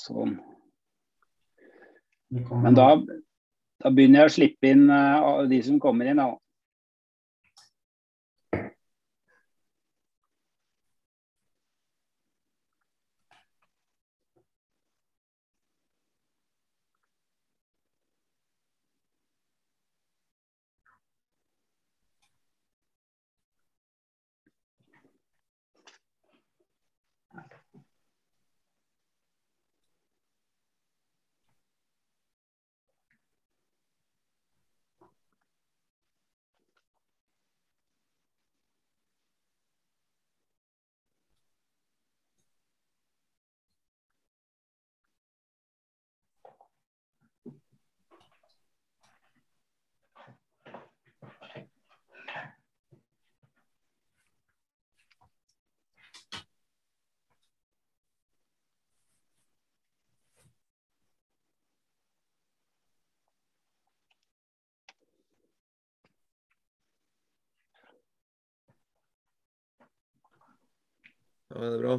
Sånn. Men da, da, begynner jeg å slippe inn uh, de som kommer inn. Da. Ja, er det bra?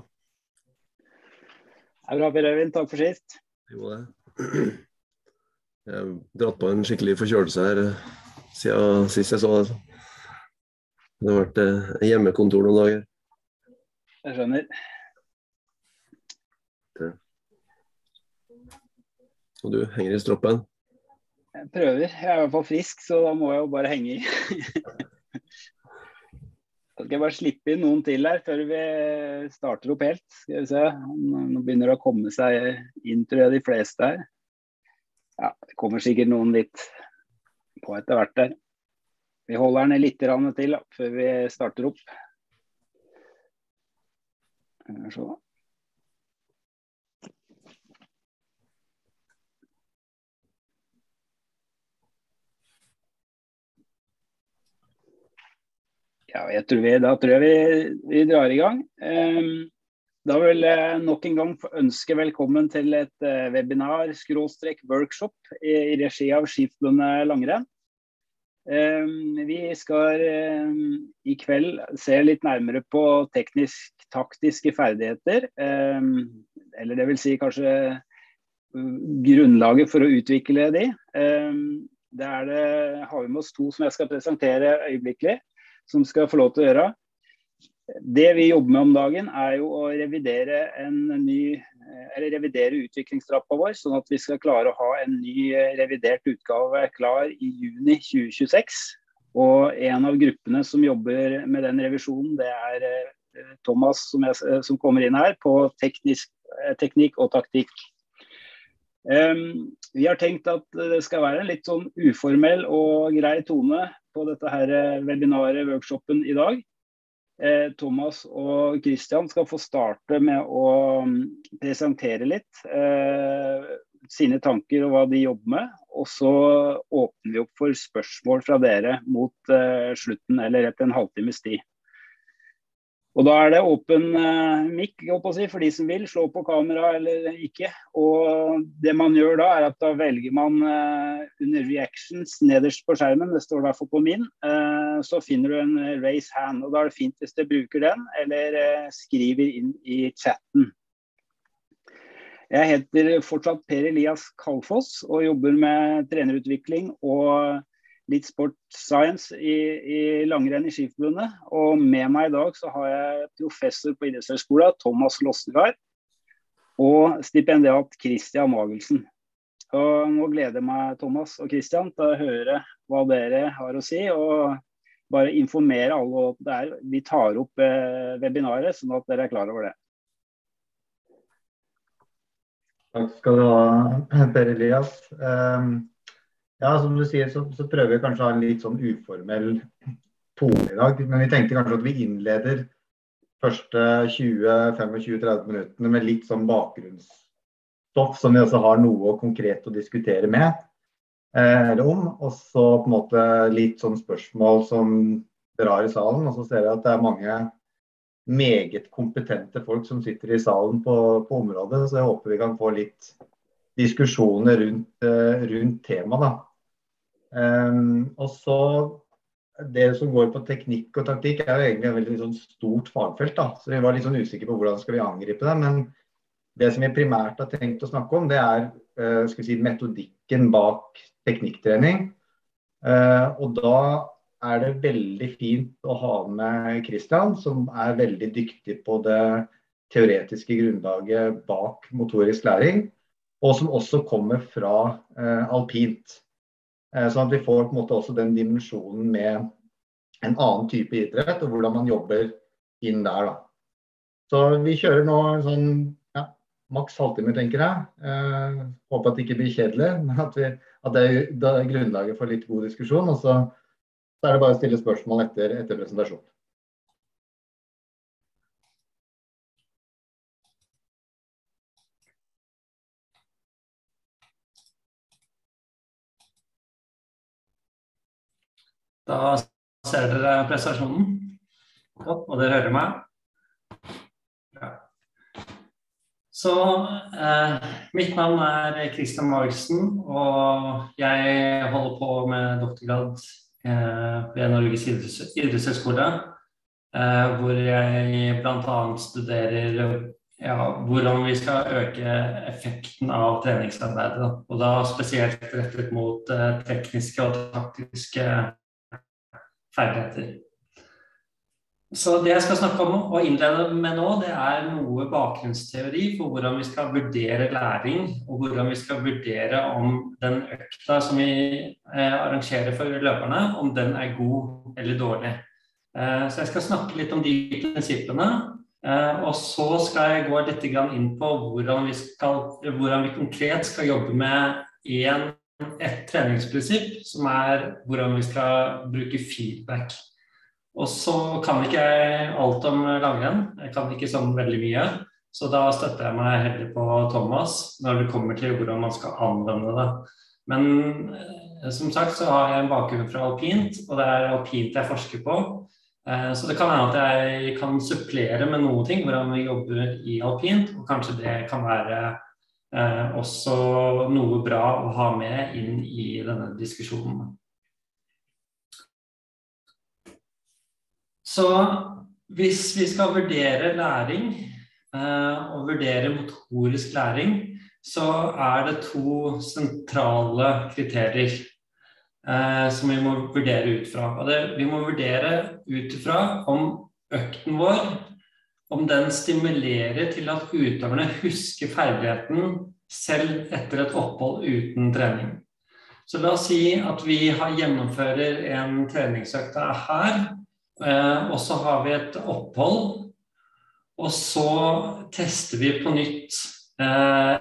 Det er bra, Per Øyvind. Takk for sist. Jo, det. Jeg har dratt på en skikkelig forkjølelse her eh, siden sist jeg så det. Det har vært eh, hjemmekontor noen dager. Jeg skjønner. Det. Og du henger i stroppen? Jeg prøver. Jeg er i hvert fall frisk, så da må jeg jo bare henge i. Skal jeg bare slippe inn noen til her før vi starter opp helt. Skal vi se. Nå begynner det å komme seg inn, tror jeg, de fleste her. Ja, det kommer sikkert noen litt på etter hvert der. Vi holder den litt til før vi starter opp. Så. Ja, jeg tror vi, da tror jeg vi, vi drar i gang. Um, da vil jeg nok en gang ønske velkommen til et uh, webinar skråstrek workshop i, regi av Skiftbundet langrenn. Um, vi skal um, i kveld se litt nærmere på teknisk-taktiske ferdigheter. eller det vil si kanskje grunnlaget for å utvikle de. er det, har vi med oss to som jeg skal presentere øyeblikkelig som skal få lov til å gjøre. Det vi jobber med om dagen, er jo å revidere, ny, revidere utviklingstrappa vår, sånn at vi skal klare å ha en ny revidert utgave klar i juni 2026. Og en av gruppene som jobber med den revisjonen, det er eh, Thomas som, jeg, som kommer inn her på teknisk, eh, teknikk og taktikk. Um, vi har tenkt at det skal være en litt sånn uformell og grei tone på dette her eh, webinaret, workshopen, i dag. Eh, Thomas og Christian skal få starte med å mm, presentere litt eh, sine tanker og hva de jobber med. Og så åpner vi opp for spørsmål fra dere mot eh, slutten, eller etter en halvtimes tid. Og Da er det åpen uh, mic si, for de som vil slå på kamera eller ikke. Og det man gjør da, er at da velger man uh, under reactions nederst på skjermen, det står i hvert fall på min, uh, så finner du en raise hand. og Da er det fint hvis du bruker den, eller skriver inn i chatten. Jeg heter fortsatt Per Elias Kalfoss og jobber med trenerutvikling og litt sport science i, i langrenn i Skiforbundet. Og med meg i dag så har jeg professor på idrettshøgskolen, Thomas Lossegard, og stipendiat Christian Magelsen. Og nå gleder jeg meg Thomas og Christian, til å høre hva dere har å si. og bare informere alle om det er. Vi tar opp eh, webinaret, sånn at dere er klar over det. Takk skal du ha, Per Elias. Um, ja, som du sier, så, så prøver vi kanskje å ha en litt sånn uformell tone i dag. Men vi tenkte kanskje at vi innleder første 20-25-30 minuttene med litt sånn bakgrunnsstoff som vi også har noe konkret å diskutere med eh, eller om. Og så på en måte litt sånn spørsmål som drar i salen. Og så ser jeg at det er mange meget kompetente folk som sitter i salen på, på området. Så jeg håper vi kan få litt diskusjoner rundt, eh, rundt temaet. Um, og så Det som går på teknikk og taktikk er jo egentlig et veldig sånn stort fagfelt. da, så Vi var litt sånn usikre på hvordan skal vi angripe det. Men Det som vi primært har tenkt å snakke om, det er uh, si, metodikken bak teknikktrening. Uh, og da er det veldig fint å ha med Christian, som er veldig dyktig på det teoretiske grunnlaget bak motorisk læring, og som også kommer fra uh, alpint. Sånn at vi får på en måte også den dimensjonen med en annen type idrett, og hvordan man jobber inn der. da. Så vi kjører nå sånn ja, maks halvtime, tenker jeg. Eh, håper at det ikke blir kjedelig, men at, vi, at det, er, det, er, grunnlaget for litt god diskusjon. Og så, så er det bare å stille spørsmål etter, etter presentasjonen. Da ser dere prestasjonen, og dere hører meg. Så eh, mitt navn er Christian Margsen, og jeg holder på med doktorgrad eh, ved Norges idrettshøgskole. Eh, hvor jeg bl.a. studerer ja, hvordan vi skal øke effekten av treningsarbeidet. Og da spesielt rettet mot eh, tekniske og taktiske ferdigheter. Så det jeg skal snakke om og innlede med nå, det er noe bakgrunnsteori for hvordan vi skal vurdere læring, og hvordan vi skal vurdere om den økta som vi eh, arrangerer for løperne, om den er god eller dårlig. Eh, så jeg skal snakke litt om de prinsippene. Eh, og så skal jeg gå litt inn på hvordan vi, skal, hvordan vi konkret skal jobbe med en, et treningsprinsipp, som er hvordan vi skal bruke feedback. Og så kan ikke jeg alt om langrenn. Jeg kan ikke sånn veldig mye. Så da støtter jeg meg heller på Thomas når det kommer til hvordan man skal anvende det. Men eh, som sagt så har jeg en bakgrunn fra alpint, og det er alpint jeg forsker på. Eh, så det kan hende at jeg kan supplere med noen ting, hvordan vi jobber i alpint. Og kanskje det kan være eh, også noe bra å ha med inn i denne diskusjonen. Så hvis vi skal vurdere læring eh, og vurdere motorisk læring, så er det to sentrale kriterier eh, som vi må vurdere ut fra. Og det, vi må vurdere ut fra om økten vår om den stimulerer til at utøverne husker ferdigheten selv etter et opphold uten trening. Så la oss si at vi gjennomfører en treningsøkt her Eh, og så har vi et opphold. Og så tester vi på nytt eh,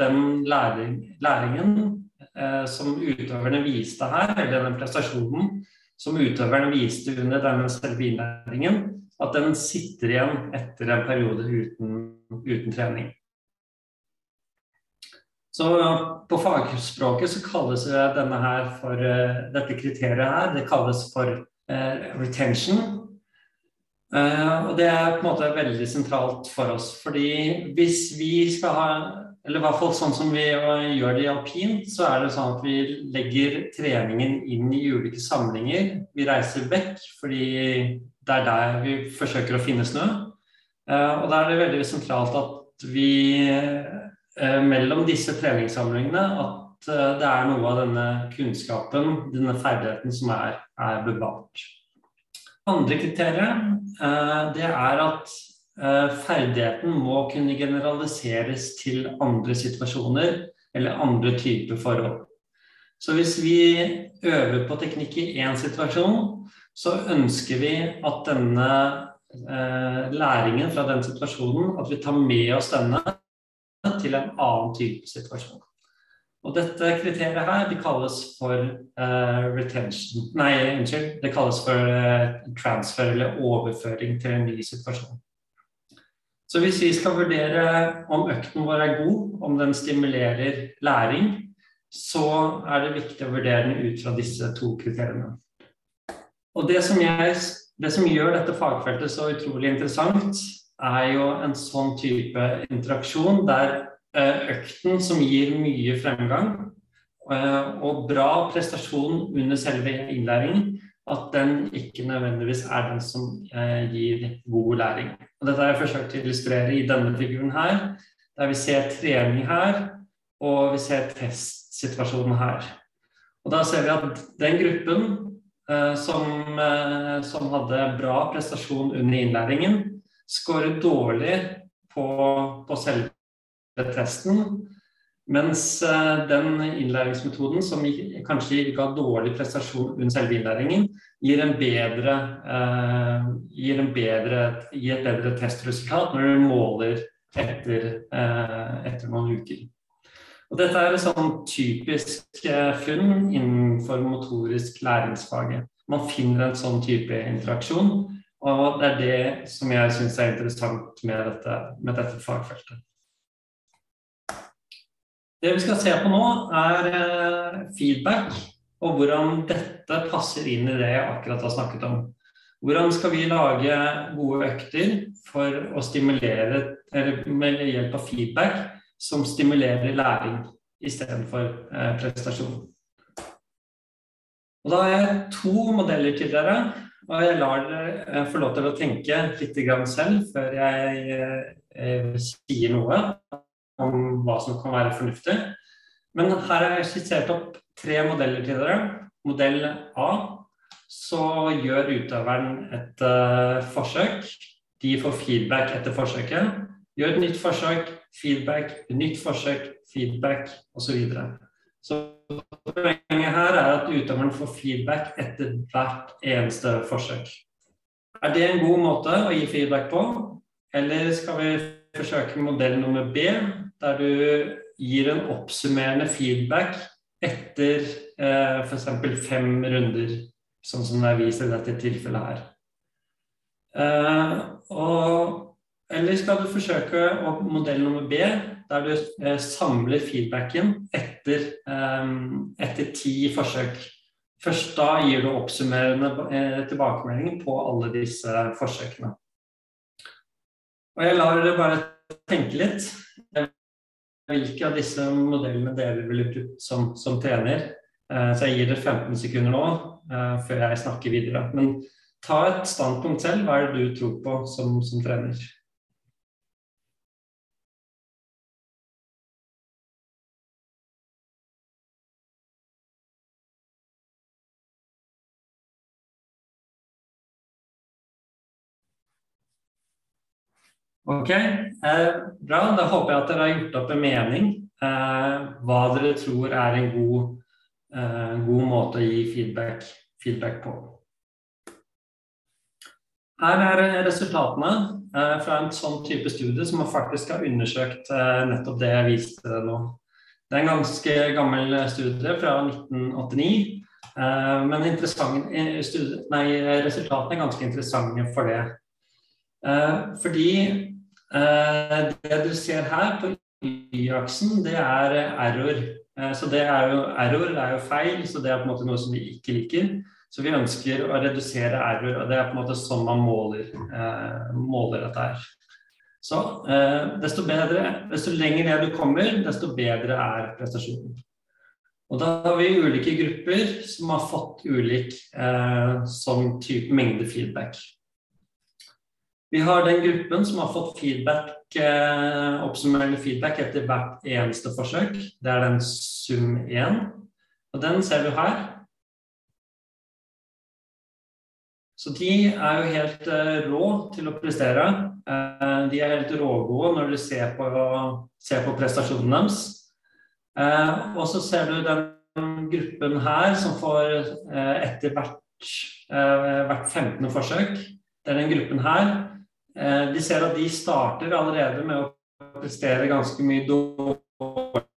den læring, læringen eh, som utøverne viste her, eller den prestasjonen som utøverne viste under denne selve innlæringen, at den sitter igjen etter en periode uten, uten trening. Så på fagspråket så kalles denne her for uh, dette kriteriet her, det kalles for uh, retention. Uh, og det er på en måte veldig sentralt for oss. Fordi hvis vi skal ha eller i hvert fall sånn som vi gjør det i alpint, så er det sånn at vi legger treningen inn i ulike samlinger. Vi reiser vekk fordi det er der vi forsøker å finne snø. Og da er det veldig sentralt at vi Eh, mellom disse treningssamlingene at eh, det er noe av denne kunnskapen, denne ferdigheten, som er, er bevart. Andre kriteriet eh, det er at ferdigheten må kunne generaliseres til andre situasjoner eller andre typer forhold. Så hvis vi øver på teknikk i én situasjon, så ønsker vi at denne læringen fra den situasjonen, at vi tar med oss denne til en annen type situasjon. Og dette kriteriet her det kalles for eh, retention Nei, unnskyld. Det kalles for eh, transfer eller overføring til en ny situasjon. Så hvis vi skal vurdere om økten vår er god, om den stimulerer læring, så er det viktig å vurdere den ut fra disse to kriteriene. Og det som, jeg, det som gjør dette fagfeltet så utrolig interessant, er jo en sånn type interaksjon der eh, økten som gir mye fremgang eh, og bra prestasjon under selve innlæringen, at den ikke nødvendigvis er den som eh, gir god læring. Og dette har jeg forsøkt å illustrere i denne figuren her, der vi ser trening her, og vi ser testsituasjonen her. Og da ser vi at den gruppen eh, som, eh, som, hadde bra prestasjon under innlæringen, skårer dårlig på, på selve testen, mens eh, den innlæringsmetoden som kanskje ga dårlig prestasjon under selve innlæringen, gir, bedre, uh, gir, bedre, gir, et bedre testresultat når du måler etter, uh, etter noen uker. Og dette er et sånn typisk funn innenfor motorisk læringsfaget. Man finner en sånn type interaksjon, og det er det som jeg syns er interessant med dette, med dette fagfeltet. Det vi skal se på nå, er eh, feedback, og hvordan dette passer inn i det jeg akkurat har snakket om. Hvordan skal vi lage gode økter for å stimulere, eller med hjelp av feedback, som stimulerer læring istedenfor eh, prestasjon. Og Da har jeg to modeller til dere, og jeg lar dere eh, få lov til å tenke litt selv før jeg sier noe om hva som kan være fornuftig. Men her har jeg skissert opp tre modeller til dere. Modell A, så gjør utøveren et uh, forsøk. De får feedback etter forsøket. Gjør et nytt forsøk, feedback, nytt forsøk, feedback osv. Så, så poenget her er at utøveren får feedback etter hvert eneste forsøk. Er det en god måte å gi feedback på, eller skal vi forsøke modell nummer B, der du gir en oppsummerende feedback etter eh, f.eks. fem runder, sånn som det er vist i dette tilfellet her. Eh, og, eller skal du forsøke å, modell nummer B, der du eh, samler feedbacken etter, eh, etter ti forsøk. Først da gir du oppsummerende eh, tilbakemeldinger på alle disse forsøkene. Og jeg lar dere bare tenke litt hvilke av disse modellene dere ville brukt som, som, trener. Eh, så jeg gir dere 15 sekunder nå eh, før jeg snakker videre. Men ta et standpunkt selv. Hva er det du tror på som, som trener? Ok, eh, bra. Da håper jeg at dere har gjort opp en mening eh, hva dere tror er en god, eh, god måte å gi feedback, feedback, på. Her er resultatene eh, fra en sånn type studie som faktisk har undersøkt eh, nettopp det jeg viste nå. Det er en ganske gammel studie fra 1989. Eh, men studie, nei, resultatene er ganske interessante for det. fordi det du ser her på Y-aksen, det er error. Eh, så det er jo, Error er jo feil, så det er på en måte noe som vi ikke liker. Så vi ønsker å redusere error, og det er på en måte sånn man måler, eh, måler dette her. Så eh, desto bedre, desto lenger ned du kommer, desto bedre er prestasjonen. Og da har vi ulike grupper som har fått ulik eh, sånn type mengde feedback. Vi har den gruppen som har fått feedback, eh, oppsummerende feedback etter hvert eneste forsøk. Det er den sum 1. Og den ser du her. Så de er jo helt eh, rå til å prestere. Eh, de er helt rågode når du ser på, ser på prestasjonen deres. Eh, og så ser du den gruppen her som får eh, etter hvert, eh, hvert 15. forsøk. Det er den gruppen her eh, ser at de starter allerede med å prestere ganske mye dårligere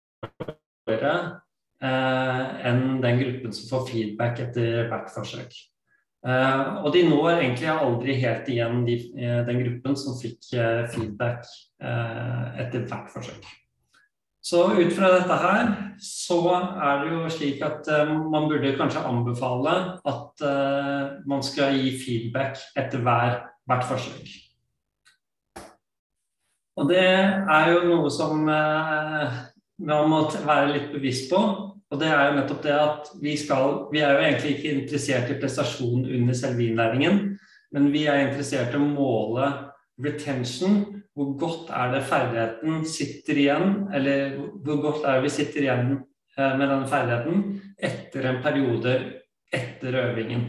eh, enn den gruppen som får feedback etter hvert forsøk. Eh, og de når egentlig aldri helt igjen de, den gruppen som fikk feedback etter hvert forsøk. Så ut fra dette her, så er det jo slik at man burde kanskje anbefale at man skal gi feedback etter hver, hvert forsøk. Og det er jo noe som eh, man må være litt bevisst på. Og det er jo nettopp det at vi skal Vi er jo egentlig ikke interessert i prestasjon under selve innlæringen, men vi er interessert i å måle retention. Hvor godt er det ferdigheten sitter igjen, eller hvor godt er det vi sitter igjen eh, med den ferdigheten etter en periode etter øvingen.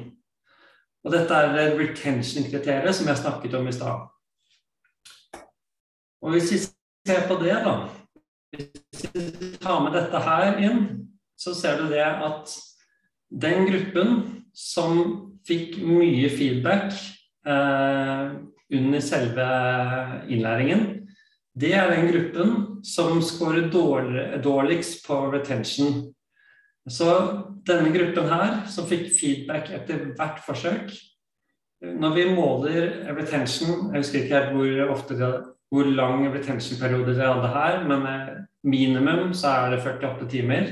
Og dette er retention-kriteriet som jeg snakket om i stad. Og hvis vi ser på det, da Hvis vi tar med dette her inn, så ser du det at den gruppen som fikk mye feedback eh, under selve innlæringen, det er den gruppen som scorer dårligst på retention. Så denne gruppen her, som fikk feedback etter hvert forsøk Når vi måler retention Jeg husker ikke hvor, ofte hvor lang retention-periode de hadde her, men eh, minimum så er det 48 timer.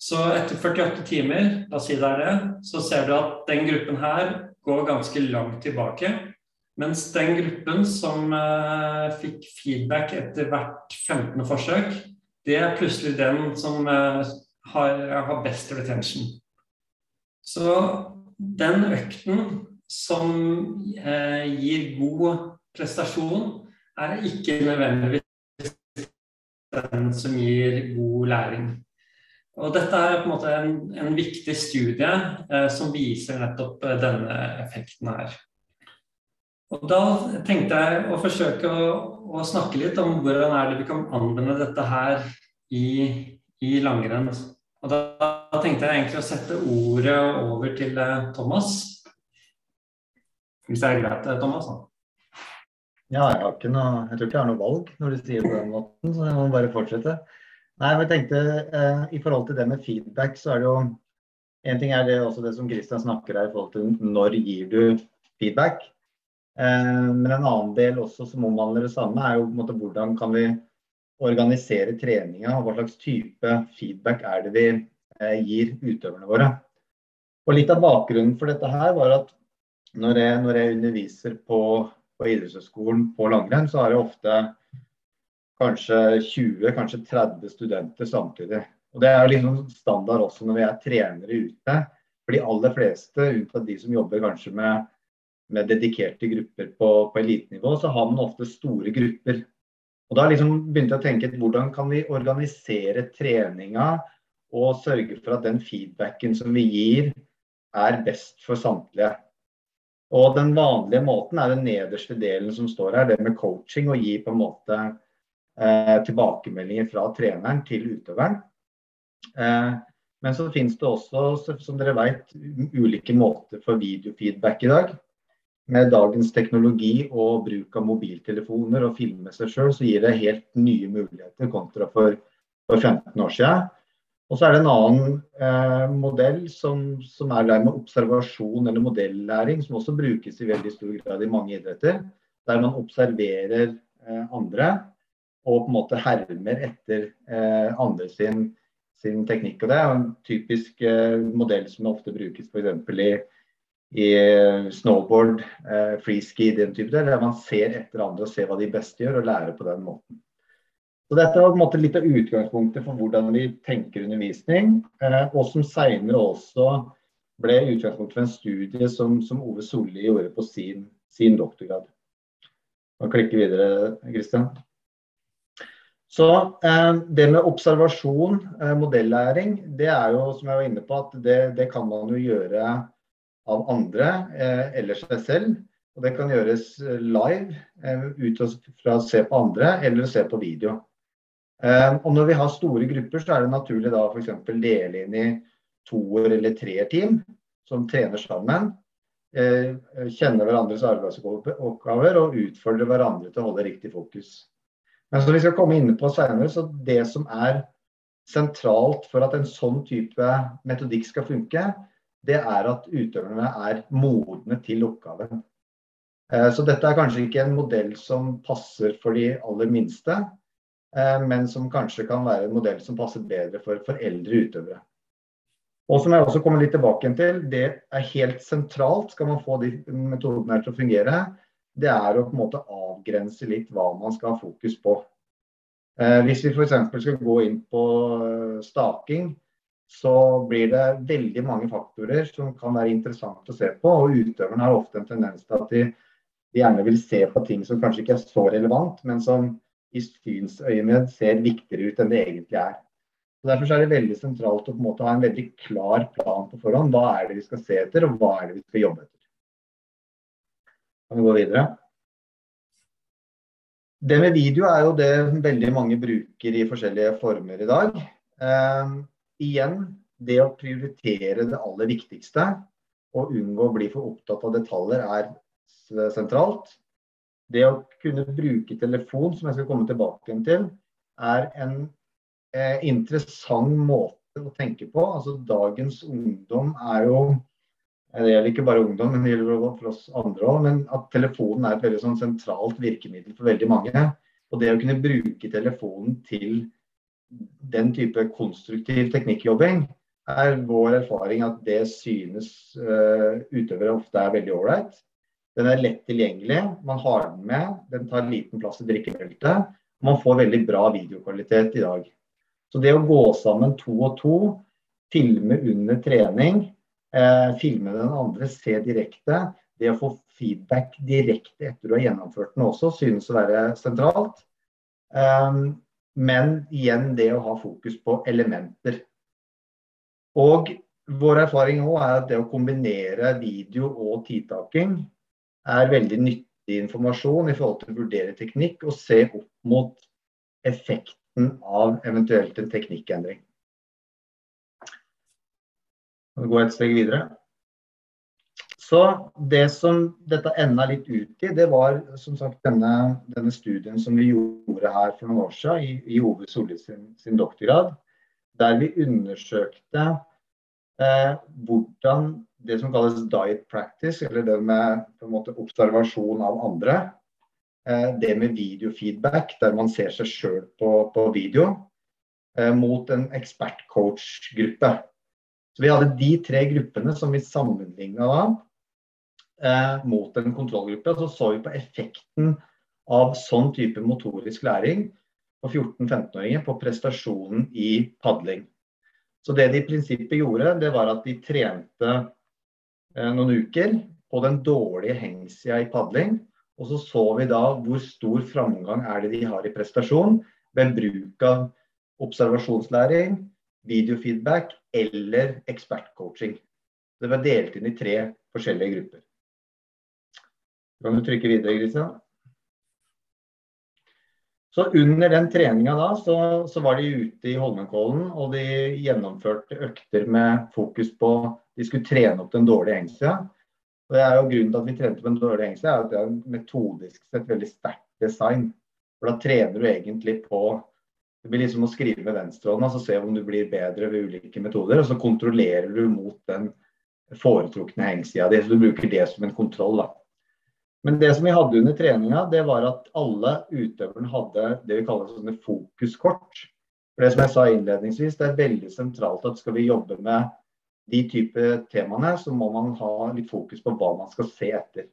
Så etter 48 timer, la oss si det er det, så ser du at den gruppen her går ganske langt tilbake. Mens den gruppen som uh, fikk feedback etter hvert 15. forsøk, det er plutselig den som uh, har, har, best retention. Så den økten som uh, gir god prestasjon, er ikke nødvendigvis den som gir god læring. Og Dette er på en måte en, en viktig studie eh, som viser nettopp eh, denne effekten her. Og Da tenkte jeg å forsøke å, å, snakke litt om hvordan er det vi kan anvende dette her i, i langrenn. Og da, da, tenkte jeg egentlig å sette ordet over til eh, Thomas. Hvis det er greit, eh, Thomas? Da. Ja, jeg, har ikke noe, jeg tror ikke jeg har noe valg når du sier det på den måten, så jeg må bare fortsette. Nei, men jeg tenkte eh, I forhold til det med feedback, så er det jo En ting er det også det som Kristian snakker her i forhold til når gir du feedback. Eh, men en annen del også som omhandler det samme, er jo på en måte hvordan kan vi organisere treninga, og hva slags type feedback er det vi eh, gir utøverne våre. Og Litt av bakgrunnen for dette her var at når jeg, når jeg underviser på, på idrettshøyskolen på langrenn, så har jeg ofte kanskje 20, kanskje 30 studenter samtidig. Og Det er jo liksom standard også når vi er trenere ute. For de aller fleste, unntatt de som jobber kanskje med, med dedikerte grupper på, på elitenivå, så har man ofte store grupper. Og Da liksom begynte jeg å tenke hvordan kan vi organisere treninga og sørge for at den feedbacken som vi gir, er best for samtlige. Og Den vanlige måten er den nederste delen som står her, det med coaching. og gi på en måte eh, tilbakemeldinger fra treneren til utøveren. Eh, men så finnes det også, som dere vet, ulike måter for videofeedback i dag. Med dagens teknologi og bruk av mobiltelefoner og filme seg sjøl, så gir det helt nye muligheter kontra for, for 15 år siden. Og så er det en annen eh, modell som, som, er med observasjon eller modellæring, som også brukes i veldig stor grad i mange idretter. Der man observerer eh, andre og på en måte hermer etter eh, andre sin, sin, teknikk. og Det er en typisk eh, modell som ofte brukes f.eks. i, i snowboard, eh, freeski, den type der, der man ser etter andre og ser hva de beste gjør, og lærer på den måten. Så Dette var på en måte litt av utgangspunktet for hvordan vi tenker undervisning, eh, og som senere også ble utgangspunkt for en studie som, som Ove Solli gjorde på sin, sin doktorgrad. Man klikker videre, Kristian. Så eh, det med observasjon, eh, modellæring, det er jo som jeg var inne på, at det, det kan man jo gjøre av andre eh, eller seg selv. Og det kan gjøres live eh, ut fra å se på andre eller å se på video. Eh, og når vi har store grupper, så er det naturlig da f.eks. dele inn i toer- eller treerteam som trener sammen. kjenner hverandres arbeidsoppgaver og utfordrer hverandre til å holde riktig fokus. Men som vi skal komme inn på senere, så det som er sentralt for at en sånn type metodikk skal funke, det er at utøverne er modne til oppgaven. Eh, så dette er kanskje ikke en modell som passer for de aller minste, eh, men som kanskje kan være en modell som passer bedre for, for eldre utøvere. Og som jeg også kommer litt tilbake til, det er helt sentralt skal man få de metodene til å fungere, det er å på en måte avgrense litt hva man skal ha fokus på. Eh, hvis vi f.eks. skal gå inn på eh, staking, så blir det veldig mange faktorer som kan være interessant å se på. Og utøverne har ofte en tendens til at de, de gjerne vil se på ting som kanskje ikke er så relevant, men som i synsøyemed ser viktigere ut enn det egentlig er. Og Derfor er det veldig sentralt å på en måte ha en veldig klar plan på forhånd. Hva er det vi skal se etter, og hva er det vi skal jobbe etter. Kan vi gå videre? Det med video er jo det veldig mange bruker i forskjellige former i dag. Eh, igjen, det å prioritere det aller viktigste og unngå å bli for opptatt av detaljer er sentralt. Det å kunne bruke telefon, som jeg skal komme tilbake til, er en eh, interessant måte å tenke på. Altså Dagens ungdom er jo Det gjelder ikke bare ungdom, men det gjelder for oss andre òg. Men at telefonen er et veldig sånn sentralt virkemiddel for veldig mange. Og det å kunne bruke telefonen til den type konstruktiv teknikkjobbing, er vår erfaring at det synes uh, utøvere ofte er veldig ålreit. Den er lett tilgjengelig, man har den med, den tar liten plass i drikkebeltet. Man får veldig bra videokvalitet i dag. Så det å gå sammen to og to, filme under trening, eh, filme den andre, se direkte, det å få feedback direkte etter du har gjennomført den også, synes å være sentralt. Um, men igjen det å ha fokus på elementer. Og vår erfaring òg er at det å kombinere video og tidtaking er veldig nyttig informasjon i forhold til å vurdere teknikk og se opp mot effekten av eventuelt en teknikkendring. Nå går jeg et steg videre. Så Det som dette enda litt ut i, det var som sagt denne, denne studien som vi gjorde her for noen år siden i, i Ove Solli sin, sin, doktorgrad. Der vi undersøkte eh, hvordan det som kalles diet practice, eller det med måte observasjon av andre, Eh, det med videofeedback, der man ser seg sjøl på, på, video, eh, mot en ekspertcoach-gruppe. Så Vi hadde de tre gruppene som vi sammenligna eh, mot en kontrollgruppe. Så så vi på effekten av sånn type motorisk læring på 14-15-åringer på prestasjonen i padling. Så det de i prinsippet gjorde, det var at de trente noen uker på den dårlige hengsida i padling og så så vi da hvor stor framgang er det de har i prestasjon ved bruk av observasjonslæring, videofeedback eller ekspertcoaching. Det var delt inn i tre forskjellige grupper. Kan du trykke videre, Kristian? Så under den treninga da, så, så, var de ute i Holmenkollen og de gjennomførte økter med fokus på De skulle trene opp den dårlige hengsida. Og det er jo Grunnen til at vi trente på den dårlige hengsel, er at det er metodisk sett veldig sterkt design. For Da trener du egentlig på Det blir liksom å skrive med venstrehånda og se om du blir bedre ved ulike metoder. Og så kontrollerer du mot den foretrukne hengsida di. Så du bruker det som en kontroll. da. Men det som vi hadde under treninga, det var at alle utøverne hadde det vi kaller sånne fokuskort. For det som jeg sa innledningsvis, det er veldig sentralt at skal vi jobbe med de type temaene, så må man ha litt fokus på hva man skal se etter.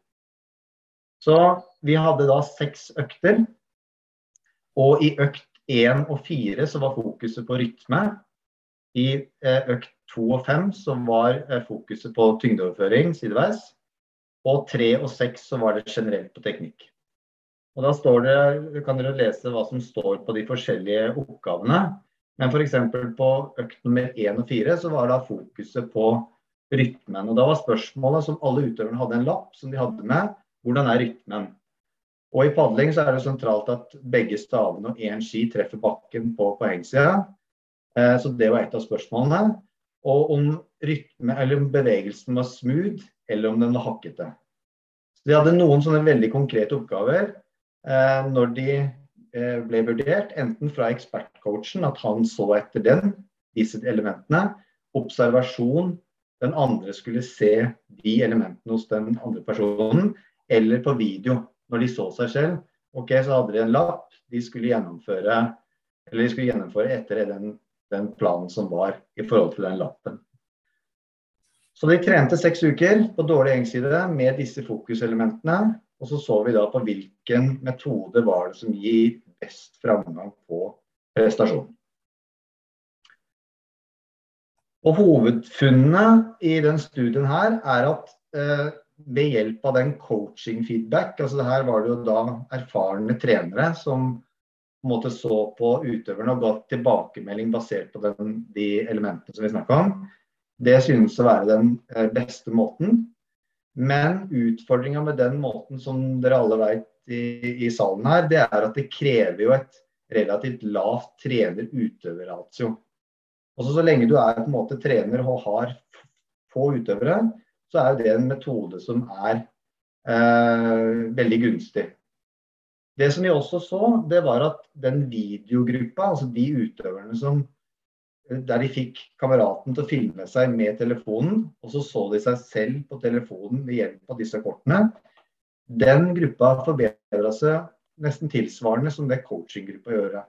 Så vi hadde da seks økter. Og i økt én og fire så var fokuset på rytme. I eh, økt to og fem så var eh, fokuset på tyngdeoverføring sideveis. Og tre og seks så var det generelt på teknikk. Og da står det, kan dere lese hva som står på de forskjellige oppgavene. Men f.eks. på økt nummer én og fire så var da fokuset på rytmen. Og da var spørsmålet som alle utøverne hadde en lapp som de hadde med, hvordan er rytmen? Og i padling så er det sentralt at begge stavene og én ski treffer bakken på poengsida. Eh, så det var et av spørsmålene. Og om, rytme, eller om bevegelsen var smooth, eller om den var hakkete. Så De hadde noen sånne veldig konkrete oppgaver eh, når de Eh, ble vurdert, enten fra ekspertcoachen, at han så etter den, disse elementene. Observasjon, den andre skulle se de elementene hos den andre personen. Eller på video, når de så seg selv. Ok, Så hadde de en lapp de skulle gjennomføre eller de skulle gjennomføre etter den, den planen som var i forhold til den lappen. Så de trente seks uker på dårlig gjengside med disse fokuselementene. Og så så vi da på hvilken metode var det som gir best framgang på prestasjonen. Og Hovedfunnene i den studien her er at eh, ved hjelp av den coaching feedback, altså det her var det jo da erfarne trenere som på en måte så på utøverne og ga tilbakemelding basert på den, de elementene som vi snakka om, det synes å være den eh, beste måten. Men utfordringa med den måten som dere alle vet i, i, salen her, det er at det krever jo et relativt lavt trener-utøver-ratio. Også så lenge du er på en måte trener og har få utøvere, så er det en metode som er eh, veldig gunstig. Det som vi også så, det var at den videogruppa, altså de utøverne som der de fikk kameraten til å filme seg med telefonen, og så så de seg selv på telefonen ved hjelp av disse kortene. Den gruppa forbedra seg nesten tilsvarende som det coachinggruppa gjør.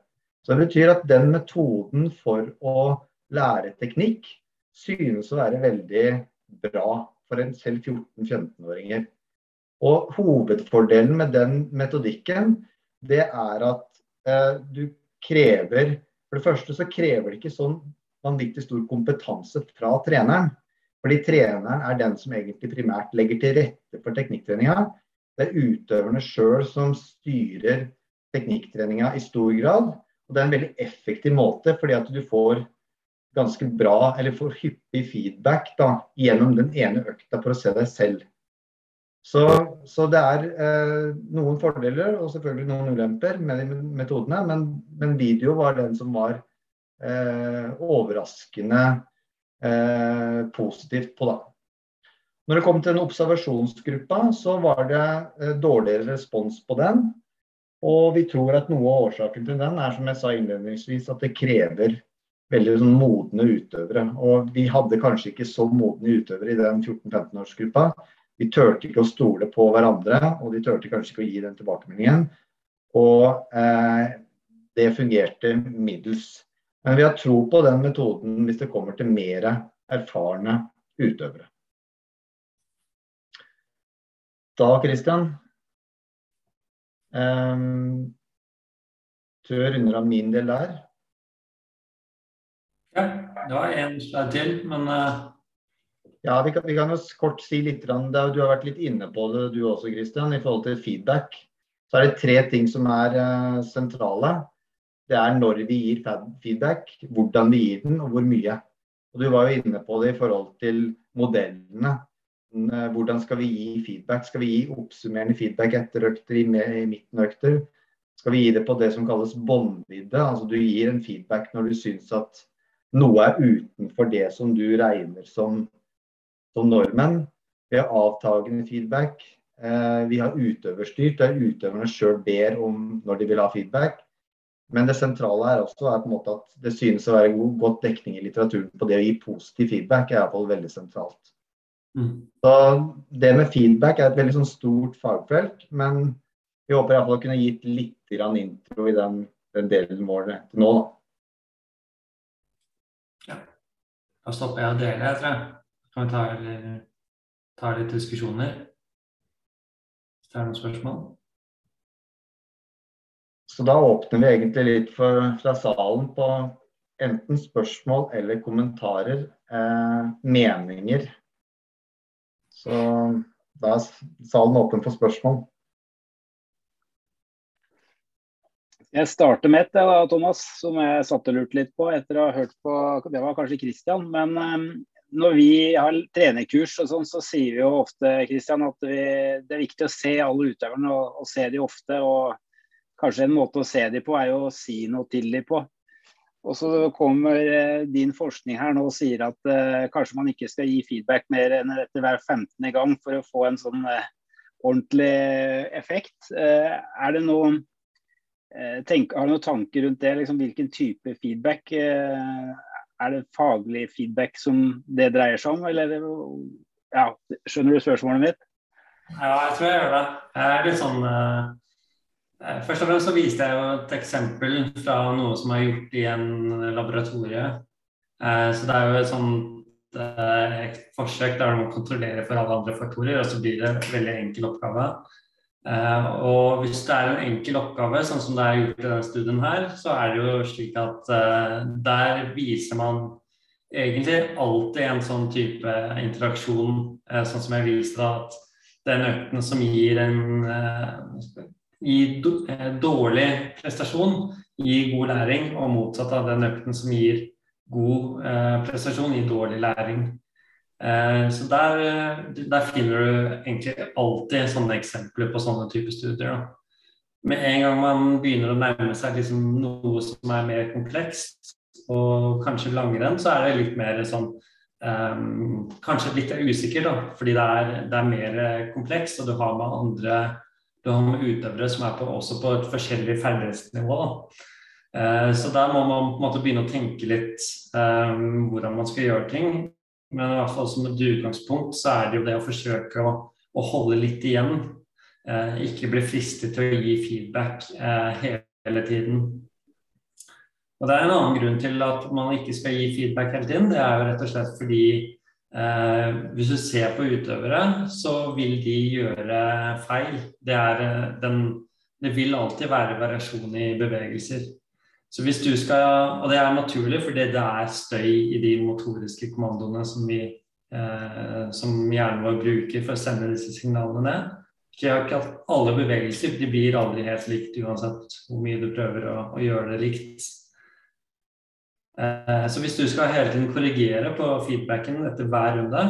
Så det betyr at den metoden for å lære teknikk synes å være veldig bra for en selv 14-15-åringer. Og hovedfordelen med den metodikken, det er at eh, du krever for det første så krever det ikke sånn vanvittig stor kompetanse fra treneren. Fordi treneren er den som egentlig primært legger til rette for teknikktreninga. Det er utøverne sjøl som styrer teknikktreninga i stor grad. Og det er en veldig effektiv måte, fordi at du får ganske bra, eller får hyppig feedback da, gjennom den ene økta for å se deg selv. Så, så det er eh, noen fordeler og selvfølgelig noen ulemper med de metodene, men, men video var den som var eh, overraskende eh, positivt på. da. Når det kom til den observasjonsgruppa, så var det eh, dårligere respons på den. Og vi tror at noe av årsaken til den er som jeg sa innledningsvis, at det krever veldig sånn, modne utøvere. Og vi hadde kanskje ikke så modne utøvere i den 14-15-årsgruppa. De turte ikke å stole på hverandre, og de turte kanskje ikke å gi den tilbakemeldingen. Og eh, det fungerte middels. Men vi har tro på den metoden hvis det kommer til mer erfarne utøvere. Da, Christian eh, Tror jeg runder av min del der. Ja, det var en slide til, men uh ja, vi kan, vi kan, jo kort si litt. Du har vært litt inne på det du også, Christian, i forhold til feedback. Så er det tre ting som er uh, sentrale. Det er når vi gir feedback, hvordan vi gir den, og hvor mye. Og Du var jo inne på det i forhold til modellene. Uh, hvordan skal vi gi feedback? Skal vi gi oppsummerende feedback etter økter, i, i midten av økter? Skal vi gi det på det som kalles båndvidde? Altså du gir en feedback når du syns at noe er utenfor det som du regner som som nordmenn. Vi har avtagende feedback. Eh, vi har utøverstyrt, der utøverne sjøl ber om når de vil ha feedback. Men det sentrale her også er på en måte at det synes å være god, godt dekning i litteraturen på det å gi positiv feedback, er iallfall veldig sentralt. Mm. Så Det med feedback er et veldig sånn stort fagfelt, men vi håper iallfall å kunne gitt litt intro i den, den delen vår til nå. Da. Ja. Da stopper jeg å dele, tror jeg. Kan vi ta, eller, ta litt diskusjoner? Hvis det er noen spørsmål? Så da åpner vi egentlig litt for, fra salen på enten spørsmål eller kommentarer. Eh, meninger. Så da er salen åpen for spørsmål. Jeg starter med et, da, Thomas, som jeg satt og lurte litt på etter å ha hørt på Det var kanskje Christian, men eh, når vi har trenerkurs og sånn, så sier vi jo ofte Christian, at vi, det er viktig å se alle utøverne og, og, se de ofte. og Kanskje en måte å se de på er jo å si noe til de på. Og så kommer eh, din forskning her nå og sier at eh, kanskje man ikke skal gi feedback mer enn etter hver 15. gang for å få en sånn eh, ordentlig effekt. Eh, er det noe eh, tenk, Har du noen tanker rundt det? Liksom, hvilken type feedback eh, er det faglig feedback som det dreier seg om, eller ja, skjønner du spørsmålet mitt? Ja, jeg tror jeg gjør det. Jeg er litt sånn eh, Først og fremst så viste jeg jo et eksempel fra noe som er gjort i en laboratorie. Eh, så det er jo et sånt uh, forsøk der må kontrollere for alle andre faktorer, og så blir det en veldig enkel oppgave. Uh, og hvis det er en enkel oppgave, sånn som det er gjort i denne studien her, så er det jo slik at uh, der viser man egentlig alltid en sånn type interaksjon, eh, sånn som jeg viste da, at den økten som gir en gir dårlig prestasjon, gir god læring, og motsatt av den økten som gir god prestasjon, gir dårlig læring. Så der, der, finner du egentlig alltid sånne eksempler på sånne typer studier. Da med en gang man begynner å nærme seg liksom noe som er mer komplekst, og kanskje langrenn, så er det litt mer sånn um, Kanskje litt usikker, da, fordi det er, det er mer komplekst, og du har med andre du har med utøvere som er på, også på et forskjellig ferdighetsnivå. Uh, så der må man på en måte begynne å tenke litt um, hvordan man skal gjøre ting. Men i hvert fall som et utgangspunkt så er det jo det å forsøke å, å holde litt igjen Eh, ikke bli fristet til å gi feedback eh, hele tiden. Og Det er en annen grunn til at man ikke skal gi feedback hele tiden. Det er jo rett og slett fordi eh, hvis du ser på utøvere, så vil de gjøre feil. Det, er, eh, den, det vil alltid være variasjon i bevegelser. Så hvis du skal, Og det er naturlig, fordi det er støy i de motoriske kommandoene som, vi, eh, som hjernen vår bruker for å sende disse signalene ned. Ikke at alle bevegelser de blir aldri helt likt uansett hvor mye du prøver å, å gjøre det likt. Eh, så hvis du skal hele tiden korrigere på feedbacken etter hver runde,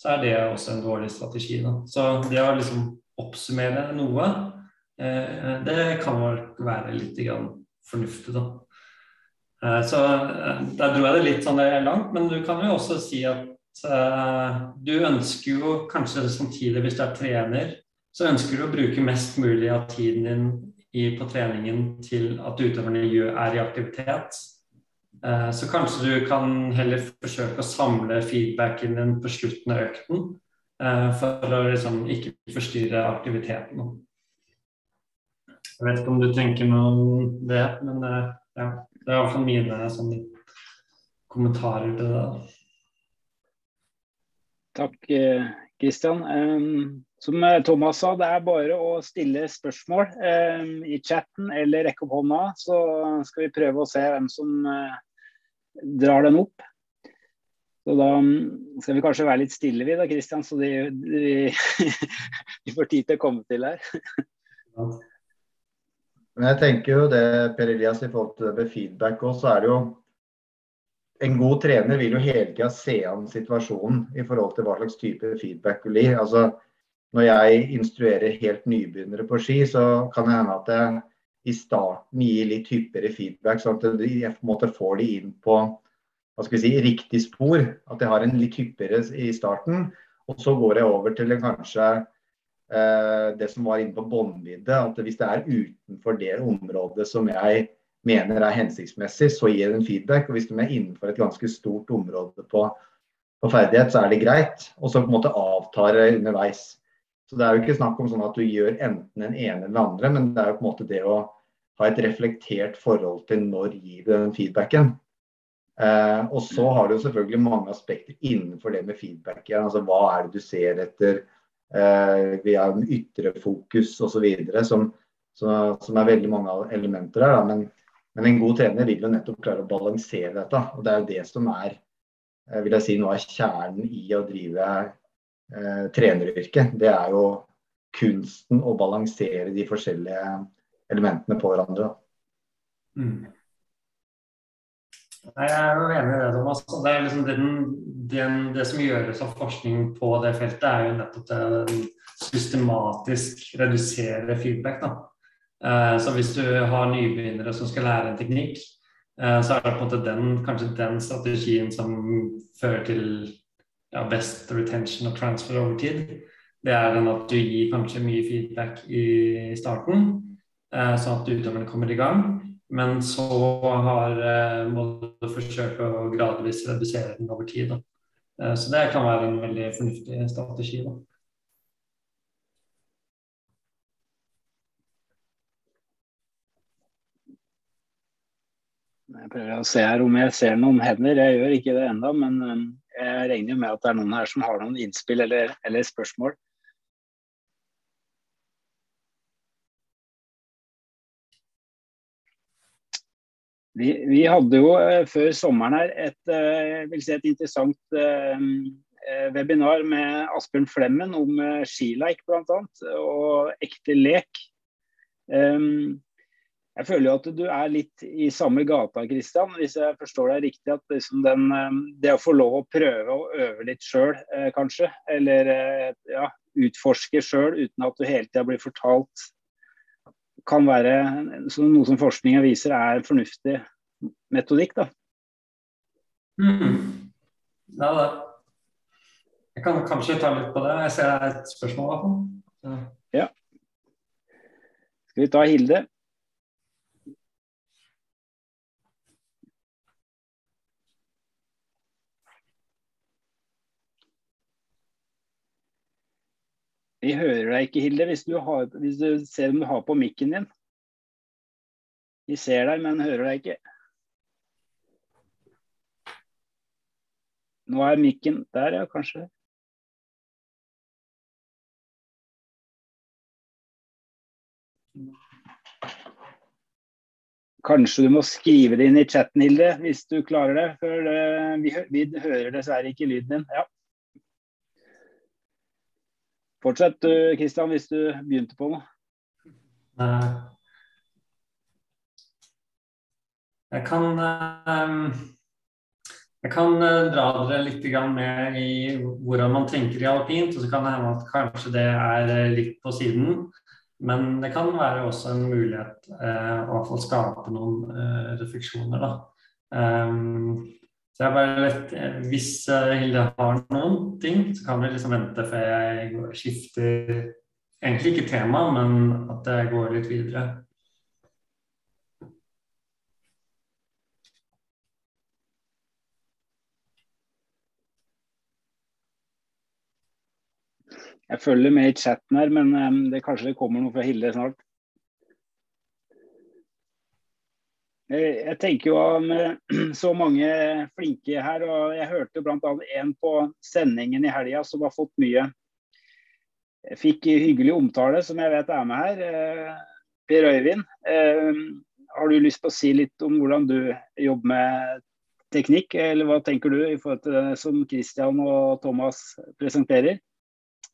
så er det også en dårlig strategi. Da. Så det å liksom oppsummere noe, eh, det kan være litt fornuftig, da. Eh, så eh, der dro jeg det litt sånn langt, men du kan jo også si at uh, du ønsker jo kanskje samtidig, hvis du er trener, så ønsker du å bruke mest mulig av tiden din på treningen til at utøverne er i aktivitet. Eh, så kanskje du kan heller forsøke å samle feedbacken din på slutten av økten. Eh, for å liksom ikke forstyrre aktiviteten. Jeg vet ikke om du tenker noe om det, men eh, ja, det er iallfall mine sånne, kommentarer til det. Takk, Kristian. Um, som eh, Thomas sa, det er bare å stille spørsmål um, i chatten eller rekke opp hånda, så skal vi prøve å se hvem som uh, drar den opp. Så da um, skal vi kanskje være litt stille vi da, Kristian, så de, de, de, får tid til å komme til her. Men jeg tenker jo det, Per Elias, i forhold til det med feedback òg, så er det jo en god trener vil jo hele tida se an situasjonen i forhold til hva slags type feedback du gir. Altså, når jeg instruerer helt nybegynnere på ski, så kan det hende at jeg i starten gir litt hyppigere feedback, sånn at jeg på en måte får de inn på hva skal vi si, riktig spor. At jeg har en litt hyppigere i starten. Og så går jeg over til en kanskje det som var inne på båndvidde. At hvis det er utenfor det området som jeg mener er hensiktsmessig, så gir jeg en feedback. Og hvis de er innenfor et ganske stort område på, på ferdighet, så er det greit. Og så på en måte avtar det underveis. Så det er jo ikke snakk om sånn at du gjør enten den ene eller den andre, men det er jo på en måte det å ha et reflektert forhold til når gir du den feedbacken. Eh, og så har du jo selvfølgelig mange aspekter innenfor det med feedback. Ja. Altså, hva er det du ser etter? Eh, vi har en ytre fokus osv. Som, som er veldig mange elementer her. Da. Men men en god trener vil jo nettopp klare å balansere dette. og Det er jo det som er eh, vil jeg si, noe av kjernen i å drive eh, treneryrket. Det er jo kunsten å balansere de forskjellige elementene på hverandre. Mm. Jeg er jo enig i det, Thomas. Det, liksom den, den, det som gjøres av forskning på det feltet, er jo nettopp det systematisk redusere feedback. Eh, så hvis du har nybegynnere som skal lære en teknikk, eh, så er det på en måte den, kanskje den strategien som fører til ja, best retention og transfer over tid. Det er den at du gir kanskje mye feedback i starten, eh, sånn at utøverne kommer i gang. Men så har, må du forsøke å gradvis redusere den over tid. Da. Så det kan være en veldig fornuftig strategi. Da. Jeg prøver å se her om jeg ser noen hender. Jeg gjør ikke det ennå, men um, jeg regner med at det er noen her som har noen innspill eller, eller spørsmål. Vi, vi, hadde jo uh, før sommeren her et, vil si et interessant uh, webinar med Asbjørn Flemmen om skileik bl.a. og ekte lek. Um, jeg føler jo at du er litt i samme gata, Kristian, hvis jeg forstår deg riktig. At liksom den, det å få lov å prøve å øve litt sjøl, kanskje. Eller ja, utforske sjøl uten at du hele tida blir fortalt kan være noe som forskninga viser er fornuftig metodikk. da. Mm. Ja, da. Jeg kan kanskje ta litt på det. Jeg ser det er et spørsmål. Ja. ja. Skal vi ta Hilde? Vi hører deg ikke, Hilde, hvis du, har, hvis du ser om du har på mikken din. Vi ser deg, men hører deg ikke. Nå er mikken der, ja, kanskje. Kanskje du må skrive det inn i chatten, Hilde, hvis du klarer det. For eh, vi, hører dessverre ikke lyden din. Ja. Fortsett du, Kristian, hvis du begynte på noe. Jeg kan, jeg kan eh, dra dere litt med i hvordan man tenker i alpint. og så kan det hende at kanskje det er eh, litt på siden. Men det kan være også en mulighet eh, å skape noen refleksjoner. Da. Så jeg bare litt, eh, Hvis eh, Hilde har noen ting, så kan vi liksom vente før jeg skifter Egentlig ikke tema, men at jeg går litt videre. Jeg følger med i chatten her, men um, det kanskje det kommer noe fra Hilde snart. Eh, jeg tenker jo med så mange flinke her, og jeg hørte bl.a. en på sendingen i helga som har fått mye Fikk hyggelig omtale, som jeg vet er med her. Eh, per Øyvind, eh, har du lyst til å si litt om hvordan du jobber med teknikk, eller hva tenker du i forhold til det som Christian og Thomas presenterer?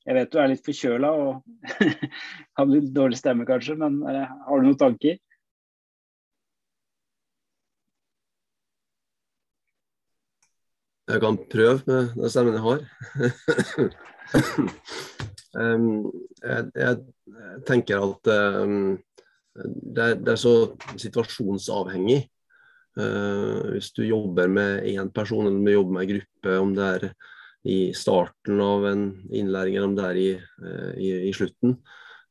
Jeg vet du er litt forkjøla og har litt dårlig stemme kanskje, men har du noen tanker? Jeg kan prøve med den stemmen jeg har. um, jeg, jeg, tenker at um, det, er, det, er, så situasjonsavhengig. Uh, hvis du jobber med én person eller du jobber med en gruppe, om det er i starten av en innlæring eller om det er i, uh, i, i slutten.